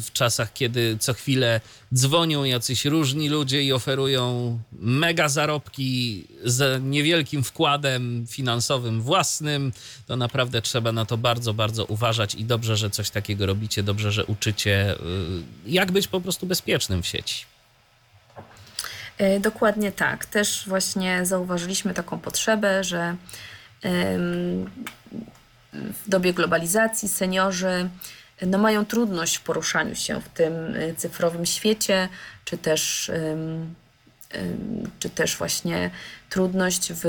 W czasach, kiedy co chwilę dzwonią jacyś różni ludzie i oferują mega zarobki z niewielkim wkładem finansowym własnym, to naprawdę trzeba na to bardzo, bardzo uważać i dobrze, że coś takiego robicie, dobrze, że uczycie, y, jak być po prostu bezpiecznym w sieci. E, dokładnie tak. Też właśnie zauważyliśmy taką potrzebę, że w dobie globalizacji seniorzy no, mają trudność w poruszaniu się w tym e, cyfrowym świecie, czy też, czy też właśnie trudność w,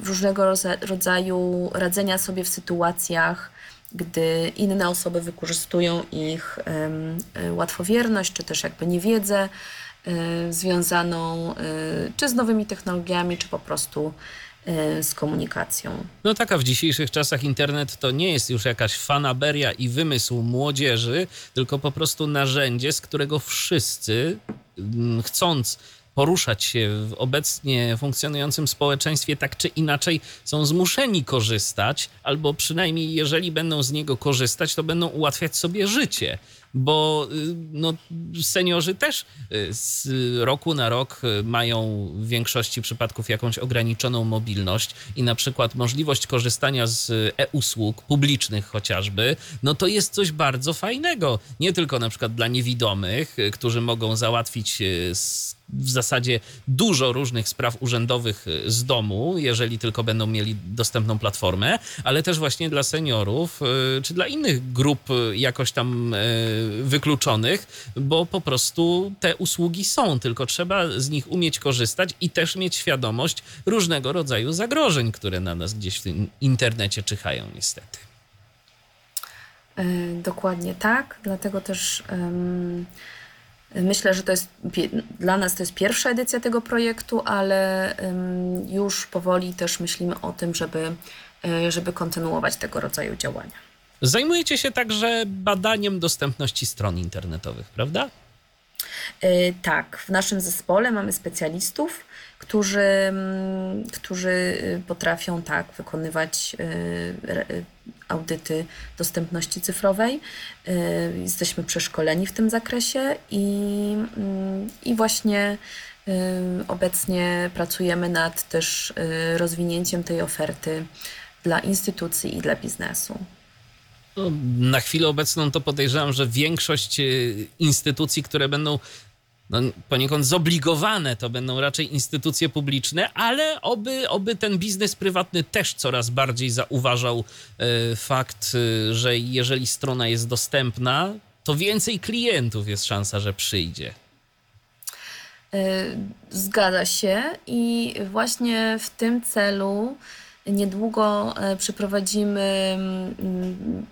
w różnego rodzaju radzenia sobie w sytuacjach, gdy inne osoby wykorzystują ich e, łatwowierność, czy też jakby niewiedzę związaną y, czy z nowymi technologiami, czy po prostu y, z komunikacją. No taka w dzisiejszych czasach internet to nie jest już jakaś fanaberia i wymysł młodzieży, tylko po prostu narzędzie, z którego wszyscy mm, chcąc poruszać się w obecnie funkcjonującym społeczeństwie tak czy inaczej są zmuszeni korzystać, albo przynajmniej jeżeli będą z niego korzystać, to będą ułatwiać sobie życie bo y, no, seniorzy też y, z roku na rok y, mają w większości przypadków jakąś ograniczoną mobilność i na przykład możliwość korzystania z e-usług publicznych chociażby, no to jest coś bardzo fajnego. Nie tylko na przykład dla niewidomych, którzy mogą załatwić w zasadzie dużo różnych spraw urzędowych z domu, jeżeli tylko będą mieli dostępną platformę, ale też właśnie dla seniorów czy dla innych grup jakoś tam wykluczonych, bo po prostu te usługi są, tylko trzeba z nich umieć korzystać i też mieć świadomość różnego rodzaju zagrożeń, które na nas gdzieś w tym internecie czyhają, niestety. E, dokładnie tak, dlatego też um, myślę, że to jest dla nas to jest pierwsza edycja tego projektu, ale um, już powoli też myślimy o tym, żeby, e, żeby kontynuować tego rodzaju działania. Zajmujecie się także badaniem dostępności stron internetowych, prawda? Yy, tak, w naszym zespole mamy specjalistów, którzy, mm, którzy y, potrafią tak wykonywać yy, audyty dostępności cyfrowej. Yy, jesteśmy przeszkoleni w tym zakresie i, mm, i właśnie obecnie pracujemy nad też rozwinięciem tej oferty dla instytucji i dla biznesu. No, na chwilę obecną to podejrzewam, że większość e, instytucji, które będą no, poniekąd zobligowane, to będą raczej instytucje publiczne, ale oby, oby ten biznes prywatny też coraz bardziej zauważał e, fakt, e, że jeżeli strona jest dostępna, to więcej klientów jest szansa, że przyjdzie. Zgadza się i właśnie w tym celu niedługo przeprowadzimy mm,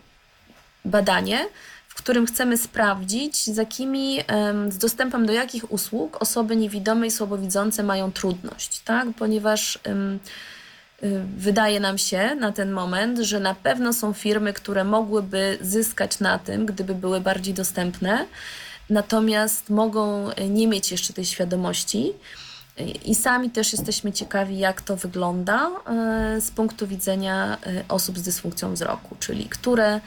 badanie, w którym chcemy sprawdzić, z jakimi, z dostępem do jakich usług osoby niewidome i słabowidzące mają trudność, tak? Ponieważ y, wydaje nam się na ten moment, że na pewno są firmy, które mogłyby zyskać na tym, gdyby były bardziej dostępne, natomiast mogą nie mieć jeszcze tej świadomości. I sami też jesteśmy ciekawi, jak to wygląda e, z punktu widzenia e, osób z dysfunkcją wzroku, czyli które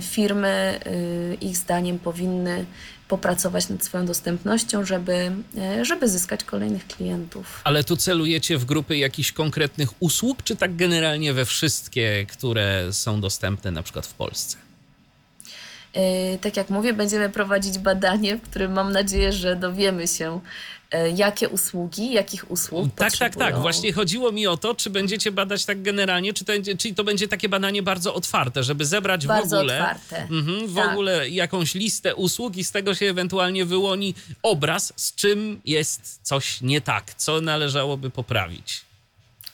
firmy e, ich zdaniem powinny popracować nad swoją dostępnością, żeby, e, żeby zyskać kolejnych klientów. Ale tu celujecie w grupy jakichś konkretnych usług, czy tak generalnie we wszystkie, które są dostępne na przykład w Polsce? Tak jak mówię, będziemy prowadzić badanie, w którym mam nadzieję, że dowiemy się, E, jakie usługi, jakich usług Tak, tak, tak. Właśnie chodziło mi o to, czy będziecie badać tak generalnie, czy to, czy to będzie takie badanie bardzo otwarte, żeby zebrać bardzo w ogóle otwarte. Mhm, w tak. ogóle jakąś listę usług i z tego się ewentualnie wyłoni obraz, z czym jest coś nie tak, co należałoby poprawić.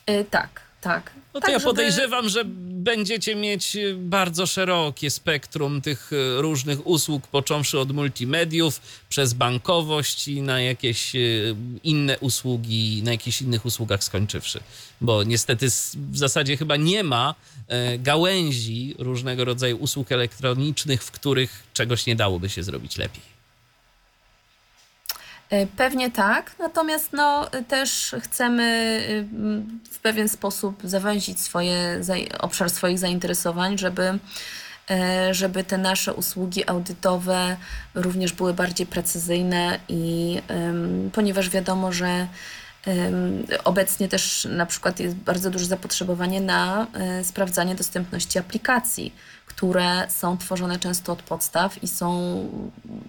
Yy, tak, tak. No to tak, ja żeby... podejrzewam, że będziecie mieć y, bardzo szerokie spektrum tych y, różnych usług, począwszy od multimediów, przez bankowość i na jakieś y, inne usługi, na jakichś innych usługach skończywszy. Bo niestety w zasadzie chyba nie ma e, gałęzi różnego rodzaju usług elektronicznych, w których czegoś nie dałoby się zrobić lepiej. E, pewnie tak, natomiast no, też chcemy y, w pewien sposób zawęzić swoje, obszar swoich zainteresowań, żeby, e, żeby te nasze usługi audytowe również były bardziej precyzyjne i ponieważ wiadomo, że Obecnie też na przykład jest bardzo duże zapotrzebowanie na e, sprawdzanie dostępności aplikacji, które są tworzone często od podstaw i są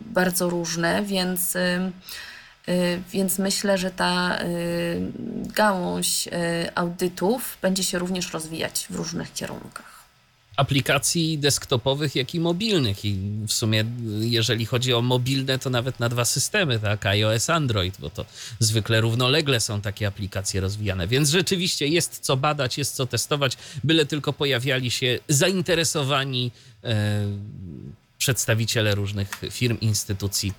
bardzo różne, więc Y, więc myślę, że ta y, gałąź y, audytów będzie się również rozwijać w różnych kierunkach aplikacji desktopowych, jak i mobilnych. I w sumie, jeżeli chodzi o mobilne, to nawet na dwa systemy, tak, iOS, Android, bo to zwykle równolegle są takie aplikacje rozwijane. Więc rzeczywiście jest co badać, jest co testować, byle tylko pojawiali się zainteresowani e, przedstawiciele różnych firm, instytucji,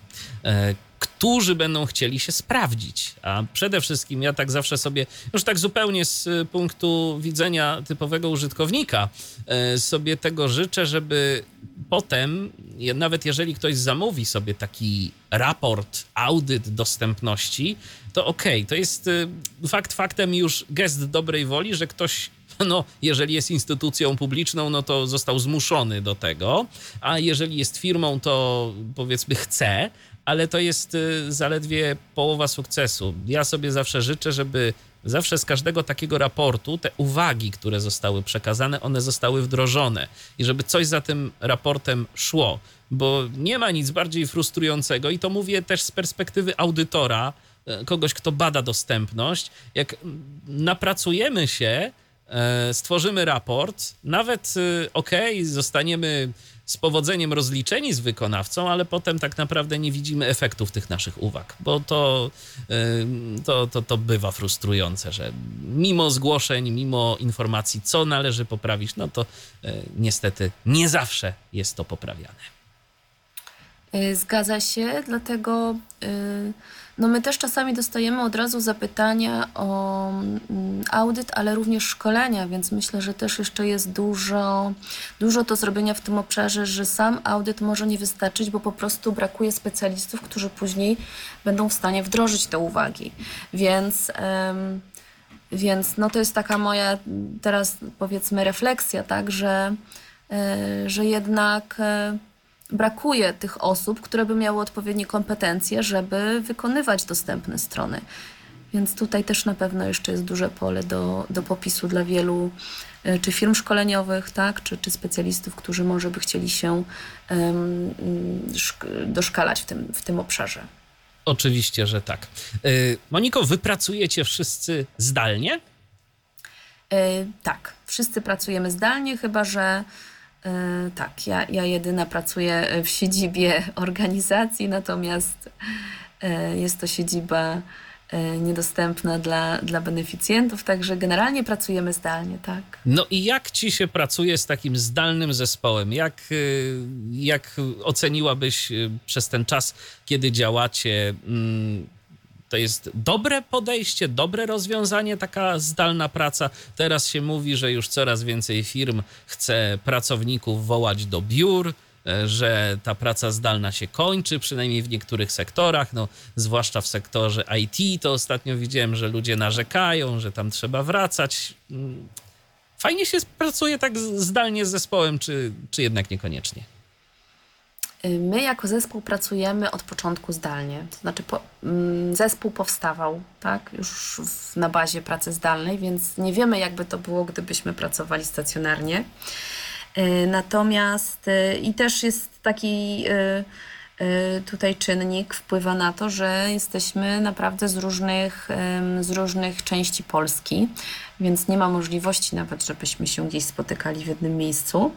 e, którzy będą chcieli się sprawdzić. A przede wszystkim ja tak zawsze sobie, już tak zupełnie z punktu widzenia typowego użytkownika, e, sobie tego życzę, żeby potem, nawet jeżeli ktoś zamówi sobie taki raport, audyt dostępności, to okej, okay, to jest fakt faktem już gest dobrej woli, że ktoś no, jeżeli jest instytucją publiczną, no to został zmuszony do tego, a jeżeli jest firmą, to powiedzmy chce, ale to jest y, zaledwie połowa sukcesu. Ja sobie zawsze życzę, żeby zawsze z każdego takiego raportu te uwagi, które zostały przekazane, one zostały wdrożone i żeby coś za tym raportem szło, bo nie ma nic bardziej frustrującego i to mówię też z perspektywy audytora, y, kogoś, kto bada dostępność, jak napracujemy się, stworzymy raport, nawet ok, zostaniemy z powodzeniem rozliczeni z wykonawcą, ale potem tak naprawdę nie widzimy efektów tych naszych uwag, bo to, to, to, to bywa frustrujące, że mimo zgłoszeń, mimo informacji, co należy poprawić, no to e, niestety nie zawsze jest to poprawiane. E, zgadza się, dlatego. Yy no my też czasami dostajemy od razu zapytania o mm, audyt, ale również szkolenia, więc myślę, że też jeszcze jest dużo, dużo do zrobienia w tym obszarze, że sam audyt może nie wystarczyć, bo po prostu brakuje specjalistów, którzy później będą w stanie wdrożyć te uwagi. Więc, więc no to jest taka moja teraz powiedzmy refleksja, tak, że, e, że jednak e, brakuje tych osób, które by miały odpowiednie kompetencje, żeby wykonywać dostępne strony. Więc tutaj też na pewno jeszcze jest duże pole do, do popisu dla wielu e, czy firm szkoleniowych, tak, czy, czy specjalistów, którzy może by chcieli się um, doszkalać w tym, w tym obszarze. Oczywiście, że tak. E, Moniko, wy pracujecie wszyscy zdalnie? Yy, tak, wszyscy pracujemy zdalnie, chyba że tak, ja, ja jedyna pracuję w siedzibie organizacji, natomiast e, jest to siedziba e, niedostępna dla, dla beneficjentów, także generalnie pracujemy zdalnie, tak. No i jak ci się pracuje z takim zdalnym zespołem? Jak, jak oceniłabyś przez ten czas, kiedy działacie, mm, to jest dobre podejście, dobre rozwiązanie, taka zdalna praca. Teraz się mówi, że już coraz więcej firm chce pracowników wołać do biur, e, że ta praca zdalna się kończy, przynajmniej w niektórych sektorach, no, zwłaszcza w sektorze IT, to ostatnio widziałem, że ludzie narzekają, że tam trzeba wracać. Mm, fajnie się pracuje tak zdalnie z zespołem, czy, czy jednak niekoniecznie? My jako zespół pracujemy od początku zdalnie. To znaczy po, mm, zespół powstawał tak, już w, na bazie pracy zdalnej, więc nie wiemy jakby to było, gdybyśmy pracowali stacjonarnie. E, natomiast e, i też jest taki tutaj czynnik wpływa na to, że jesteśmy naprawdę z różnych, z różnych części Polski, więc nie ma możliwości nawet, żebyśmy się gdzieś spotykali w jednym miejscu.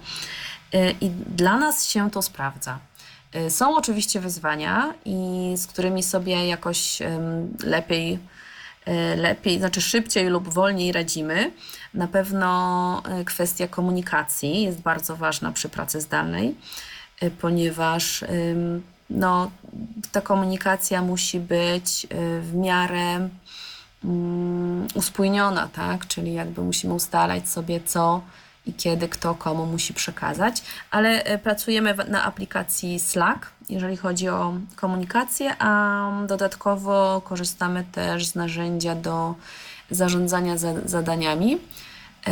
I dla nas się to sprawdza. Y, są oczywiście wyzwania, i z którymi sobie jakoś lepiej, y, lepiej, znaczy szybciej lub wolniej radzimy. Na pewno y, kwestia komunikacji jest bardzo ważna przy pracy zdalnej, ponieważ no, ta komunikacja musi być w miarę mm, uspójniona, tak? Czyli jakby musimy ustalać sobie, co i kiedy kto komu musi przekazać, ale e, pracujemy na aplikacji Slack, jeżeli chodzi o komunikację, a dodatkowo korzystamy też z narzędzia do zarządzania za, zadaniami. E,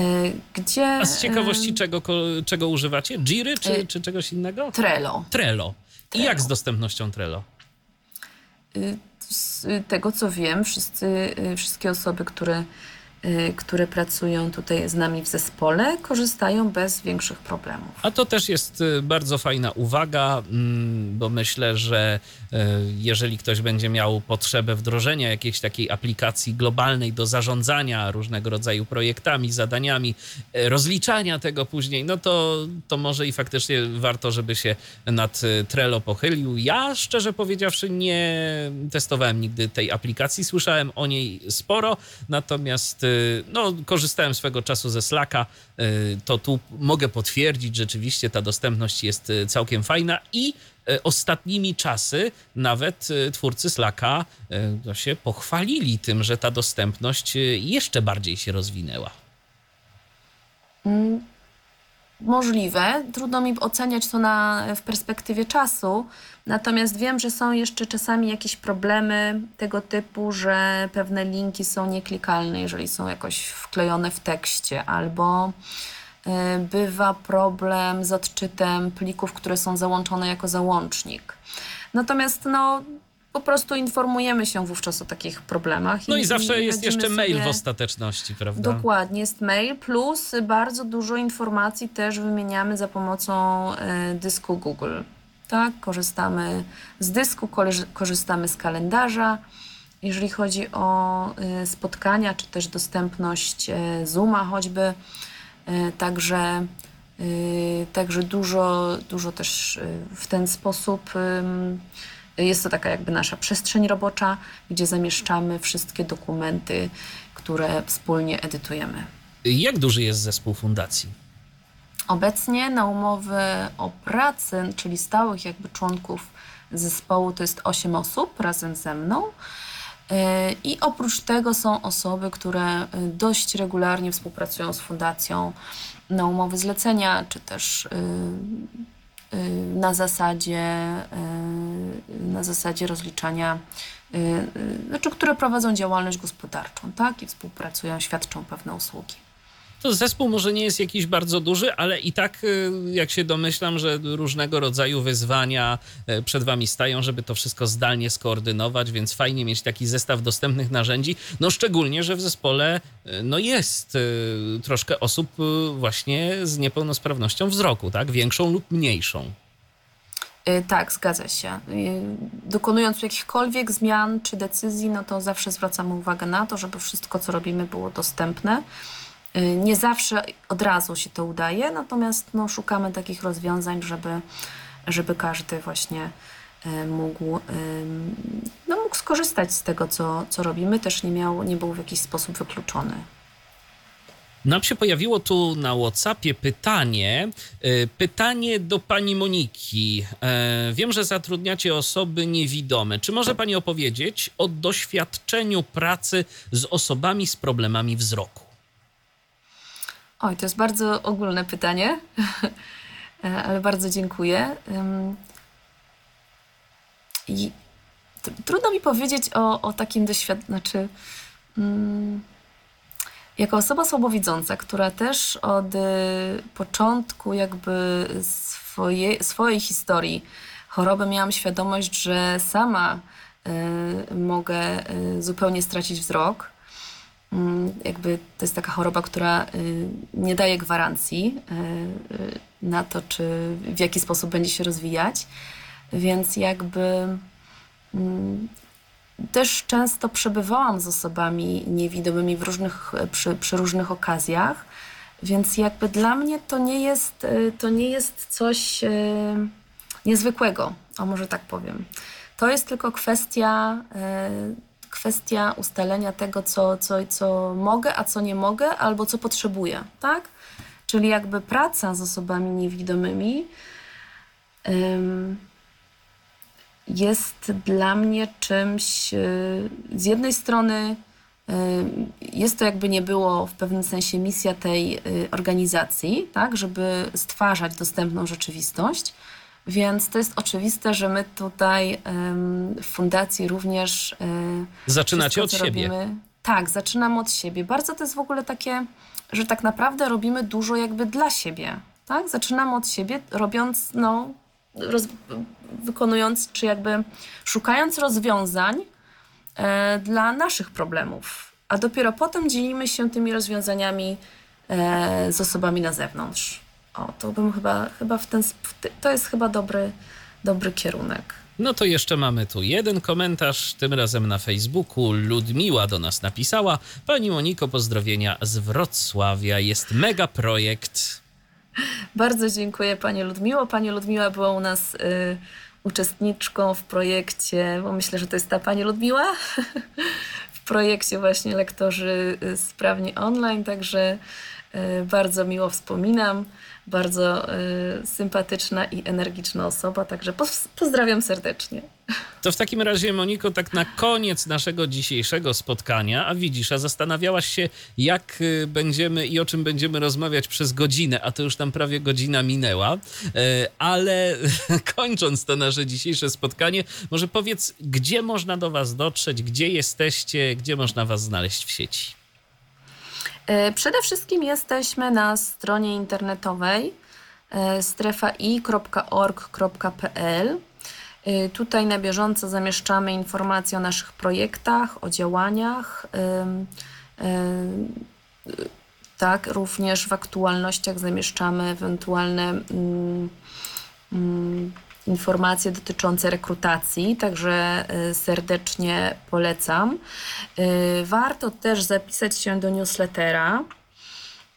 gdzie, a z ciekawości, czego, czego używacie? Jiry czy, e, czy czegoś innego? Trello. Trello. I jak z dostępnością Trello? Z tego co wiem, wszyscy, wszystkie osoby, które Y, które pracują tutaj z nami w zespole, korzystają bez większych problemów. A to też jest y, bardzo fajna uwaga, mm, bo myślę, że y, jeżeli ktoś będzie miał potrzebę wdrożenia jakiejś takiej aplikacji globalnej do zarządzania różnego rodzaju projektami, zadaniami, rozliczania tego później, no to, to może i faktycznie warto, żeby się nad Trello pochylił. Ja szczerze powiedziawszy nie testowałem nigdy tej aplikacji, słyszałem o niej sporo, natomiast no, korzystałem swego czasu ze Slacka, y, to tu mogę potwierdzić, rzeczywiście ta dostępność jest y, całkiem fajna i y, ostatnimi czasy nawet twórcy Slacka się pochwalili tym, że ta dostępność jeszcze bardziej się rozwinęła. Mm, możliwe. Trudno mi oceniać to na, w perspektywie czasu, natomiast wiem, że są jeszcze czasami jakieś problemy tego typu, że pewne linki są nieklikalne, jeżeli są jakoś wklejone w tekście, albo y, bywa problem z odczytem plików, które są załączone jako załącznik. Natomiast no, po prostu informujemy się wówczas o takich problemach. No i, i zawsze jest jeszcze mail w ostateczności, prawda? Dokładnie, jest mail, plus bardzo dużo informacji też wymieniamy za pomocą y, dysku Google. Tak, korzystamy z dysku, korzystamy z kalendarza. Jeżeli chodzi o y, spotkania, czy też dostępność y, Zooma choćby, także, także dużo, dużo też w ten sposób jest to taka jakby nasza przestrzeń robocza, gdzie zamieszczamy wszystkie dokumenty, które wspólnie edytujemy. Jak duży jest zespół fundacji? Obecnie na umowy o pracę, czyli stałych jakby członków zespołu, to jest 8 osób razem ze mną. E, I oprócz tego są osoby, które dość regularnie współpracują z fundacją na umowy zlecenia, czy też Y, na zasadzie, y, na zasadzie rozliczania, y, znaczy, które prowadzą działalność gospodarczą, tak, i współpracują, świadczą pewne usługi. To zespół może nie jest jakiś bardzo duży, ale i tak, y, jak się domyślam, że różnego rodzaju wyzwania y, przed wami stają, żeby to wszystko zdalnie skoordynować, więc fajnie mieć taki zestaw dostępnych narzędzi. No szczególnie, że w zespole y, no jest troszkę osób właśnie z niepełnosprawnością wzroku, tak? Większą lub mniejszą. Tak, zgadza się. Dokonując jakichkolwiek zmian czy decyzji, no to zawsze zwracamy uwagę na to, żeby wszystko, co robimy, było dostępne. Y, nie zawsze od razu się to udaje, natomiast no, szukamy takich rozwiązań, żeby, żeby każdy właśnie y, mógł, no, mógł skorzystać z tego, co, co robimy, też nie, miał, nie był w jakiś sposób wykluczony. Nam się pojawiło tu na WhatsAppie pytanie, y, pytanie do pani Moniki. E, wiem, że zatrudniacie osoby niewidome. Czy może pani opowiedzieć o doświadczeniu pracy z osobami z problemami wzroku? Oj, to jest bardzo ogólne pytanie, ale bardzo dziękuję. I trudno mi powiedzieć o, o takim doświadczeniu, znaczy, mm, jako osoba słabowidząca, która też od y, początku jakby swoje, swojej historii choroby miałam świadomość, że sama y, mogę y, zupełnie stracić wzrok jakby to jest taka choroba, która y, nie daje gwarancji y, y, na to, czy w jaki sposób będzie się rozwijać, więc jakby mm, też często przebywałam z osobami niewidomymi w różnych, przy, przy różnych okazjach, więc jakby dla mnie to nie jest, to nie jest coś niezwykłego, o może tak powiem. To jest tylko kwestia kwestia ustalenia tego, co, co, co mogę, a co nie mogę, albo co potrzebuję, tak? Czyli jakby praca z osobami niewidomymi jest dla mnie czymś, y, z jednej strony y, jest to jakby nie było w pewnym sensie misja tej y, organizacji, tak, żeby stwarzać dostępną rzeczywistość, więc to jest oczywiste, że my tutaj w fundacji również. E, Zaczynacie od siebie. Robimy, tak, zaczynamy od siebie. Bardzo to jest w ogóle takie, że tak naprawdę robimy dużo jakby dla siebie. Tak? Zaczynamy od siebie, robiąc, no, roz, wykonując, czy jakby szukając rozwiązań e, dla naszych problemów. A dopiero potem dzielimy się tymi rozwiązaniami e, z osobami na zewnątrz. O, to bym chyba, chyba w ten, to jest chyba dobry, dobry kierunek. No to jeszcze mamy tu jeden komentarz, tym razem na Facebooku. Ludmiła do nas napisała. Pani Moniko, pozdrowienia z Wrocławia. Jest mega projekt. Bardzo dziękuję Pani Ludmiło. Pani Ludmiła była u nas y, uczestniczką w projekcie, bo myślę, że to jest ta Pani Ludmiła, w projekcie właśnie Lektorzy Sprawni Online, także bardzo miło wspominam. Bardzo sympatyczna i energiczna osoba, także pozdrawiam serdecznie. To w takim razie, Moniko, tak na koniec naszego dzisiejszego spotkania, a widzisz, a zastanawiałaś się, jak y, będziemy i o czym będziemy rozmawiać przez godzinę, a to już tam prawie godzina minęła, e, ale kończąc to nasze dzisiejsze spotkanie, może powiedz, gdzie można do Was dotrzeć, gdzie jesteście, gdzie można Was znaleźć w sieci? E, przede wszystkim jesteśmy na stronie internetowej e, strefai.org.pl Y, tutaj na bieżąco zamieszczamy informacje o naszych projektach, o działaniach. Tak, również w aktualnościach zamieszczamy ewentualne mm, mm, informacje dotyczące rekrutacji, także y, serdecznie polecam. Y, warto też zapisać się do newslettera.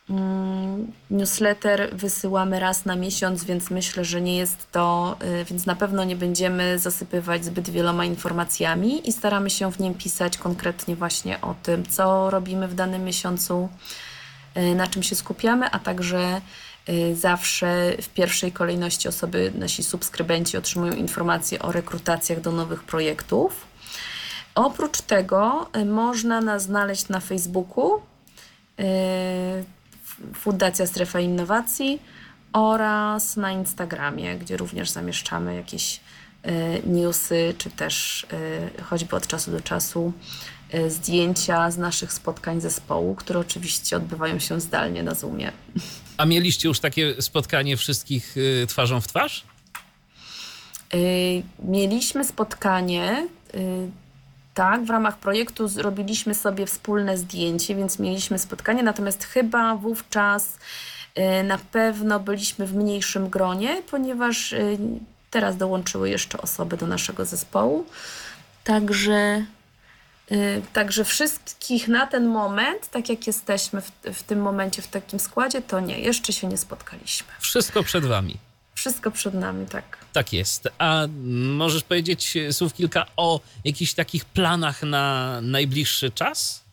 Mm, newsletter wysyłamy raz na miesiąc, więc myślę, że nie jest to, y, więc na pewno nie będziemy zasypywać zbyt wieloma informacjami i staramy się w nim pisać konkretnie właśnie o tym, co robimy w danym miesiącu, na czym się skupiamy, a także zawsze w pierwszej kolejności osoby, nasi subskrybenci otrzymują informacje o rekrutacjach do nowych projektów. Oprócz tego można nas znaleźć na Facebooku Fundacja Strefa Innowacji oraz na Instagramie, gdzie również zamieszczamy jakieś newsy, czy też choćby od czasu do czasu zdjęcia z naszych spotkań zespołu, które oczywiście odbywają się zdalnie na Zoomie. A mieliście już takie spotkanie wszystkich twarzą w twarz? Mieliśmy spotkanie tak, w ramach projektu zrobiliśmy sobie wspólne zdjęcie, więc mieliśmy spotkanie, natomiast chyba wówczas y, na pewno byliśmy w mniejszym gronie, ponieważ y, teraz dołączyły jeszcze osoby do naszego zespołu. Także, y, także wszystkich na ten moment, tak jak jesteśmy w, w tym momencie w takim składzie, to nie, jeszcze się nie spotkaliśmy. Wszystko przed Wami. Wszystko przed nami, tak. Tak jest. A możesz powiedzieć słów kilka o jakichś takich planach na najbliższy czas?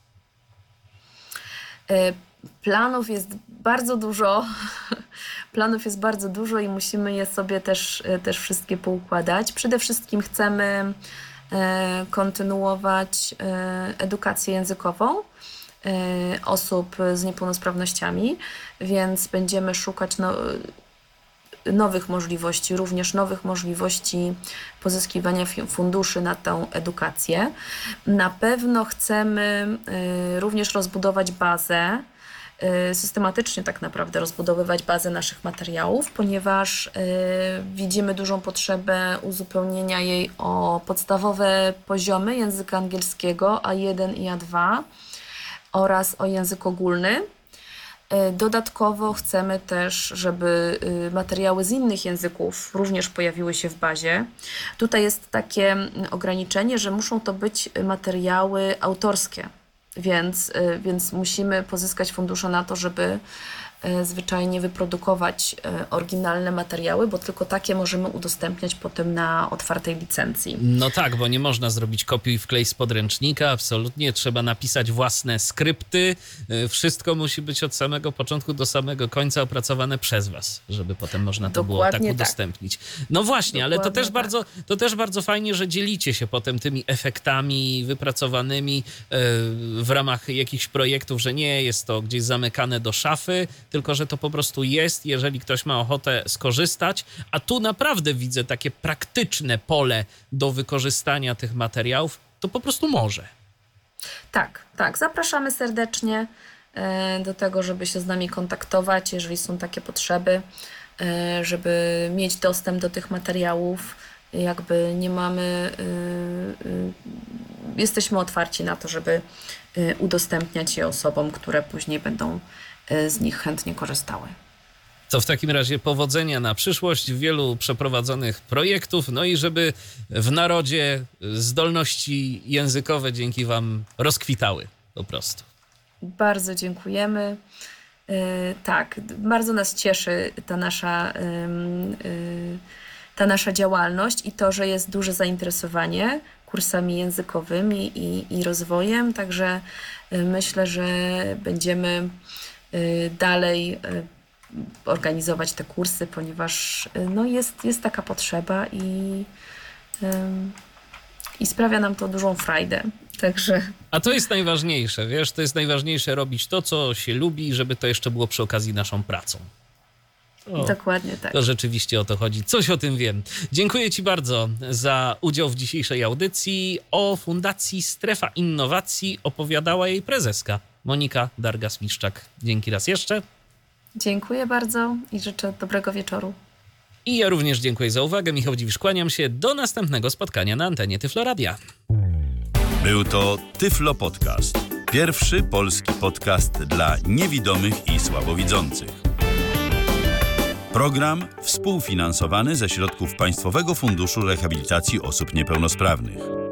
E, planów jest bardzo dużo. Planów jest bardzo dużo i musimy je sobie też, też wszystkie poukładać. Przede wszystkim chcemy kontynuować edukację językową osób z niepełnosprawnościami, więc będziemy szukać no, nowych możliwości, również nowych możliwości pozyskiwania funduszy na tę edukację. Na pewno chcemy również rozbudować bazę systematycznie tak naprawdę rozbudowywać bazę naszych materiałów, ponieważ y, widzimy dużą potrzebę uzupełnienia jej o podstawowe poziomy języka angielskiego A1 i A2 oraz o język ogólny. E, dodatkowo chcemy też, żeby y, materiały z innych języków również pojawiły się w bazie. Tutaj jest takie mm, ograniczenie, że muszą to być materiały autorskie, więc, y, więc musimy pozyskać fundusze na to, żeby zwyczajnie wyprodukować e, oryginalne materiały, bo tylko takie możemy udostępniać potem na otwartej licencji. No tak, bo nie można zrobić kopiuj wklej z podręcznika, absolutnie. Trzeba napisać własne skrypty. E, wszystko musi być od samego początku do samego końca opracowane przez was, żeby potem można to Dokładnie było tak, tak udostępnić. No właśnie, Dokładnie ale to też, tak. bardzo, to też bardzo fajnie, że dzielicie się potem tymi efektami wypracowanymi w ramach jakichś projektów, że nie jest to gdzieś zamykane do szafy, tylko że to po prostu jest, jeżeli ktoś ma ochotę skorzystać. A tu naprawdę widzę takie praktyczne pole do wykorzystania tych materiałów, to po prostu może. Tak, tak. Zapraszamy serdecznie e, do tego, żeby się z nami kontaktować, jeżeli są takie potrzeby, e, żeby mieć dostęp do tych materiałów. Jakby nie mamy, e, jesteśmy otwarci na to, żeby udostępniać je osobom, które później będą z nich chętnie korzystały. To w takim razie powodzenia na przyszłość, wielu przeprowadzonych projektów, no i żeby w narodzie zdolności językowe dzięki Wam rozkwitały po prostu. Bardzo dziękujemy. Yy, tak, bardzo nas cieszy ta nasza, yy, ta nasza działalność i to, że jest duże zainteresowanie kursami językowymi i, i rozwojem, także y, myślę, że będziemy y, dalej y, organizować te kursy, ponieważ y, no jest, jest taka potrzeba i, i sprawia nam to dużą frajdę. Także A to jest najważniejsze, wiesz, to jest najważniejsze robić to, co się lubi, żeby to jeszcze było przy okazji naszą pracą. To, dokładnie tak. to rzeczywiście o to chodzi. Coś o tym wiem. Dziękuję Ci bardzo za udział w dzisiejszej audycji. O Fundacji Strefa Innowacji opowiadała jej prezeska Monika Dargas-Miszczak. Dzięki raz jeszcze. Dziękuję bardzo i życzę dobrego wieczoru. I ja również dziękuję za uwagę. Michał Dziwisz, kłaniam się. Do następnego spotkania na antenie Tyfloradia. Był to Tyflo Podcast. Pierwszy polski podcast dla niewidomych i słabowidzących. Program współfinansowany ze środków Państwowego Funduszu Rehabilitacji Osób Niepełnosprawnych.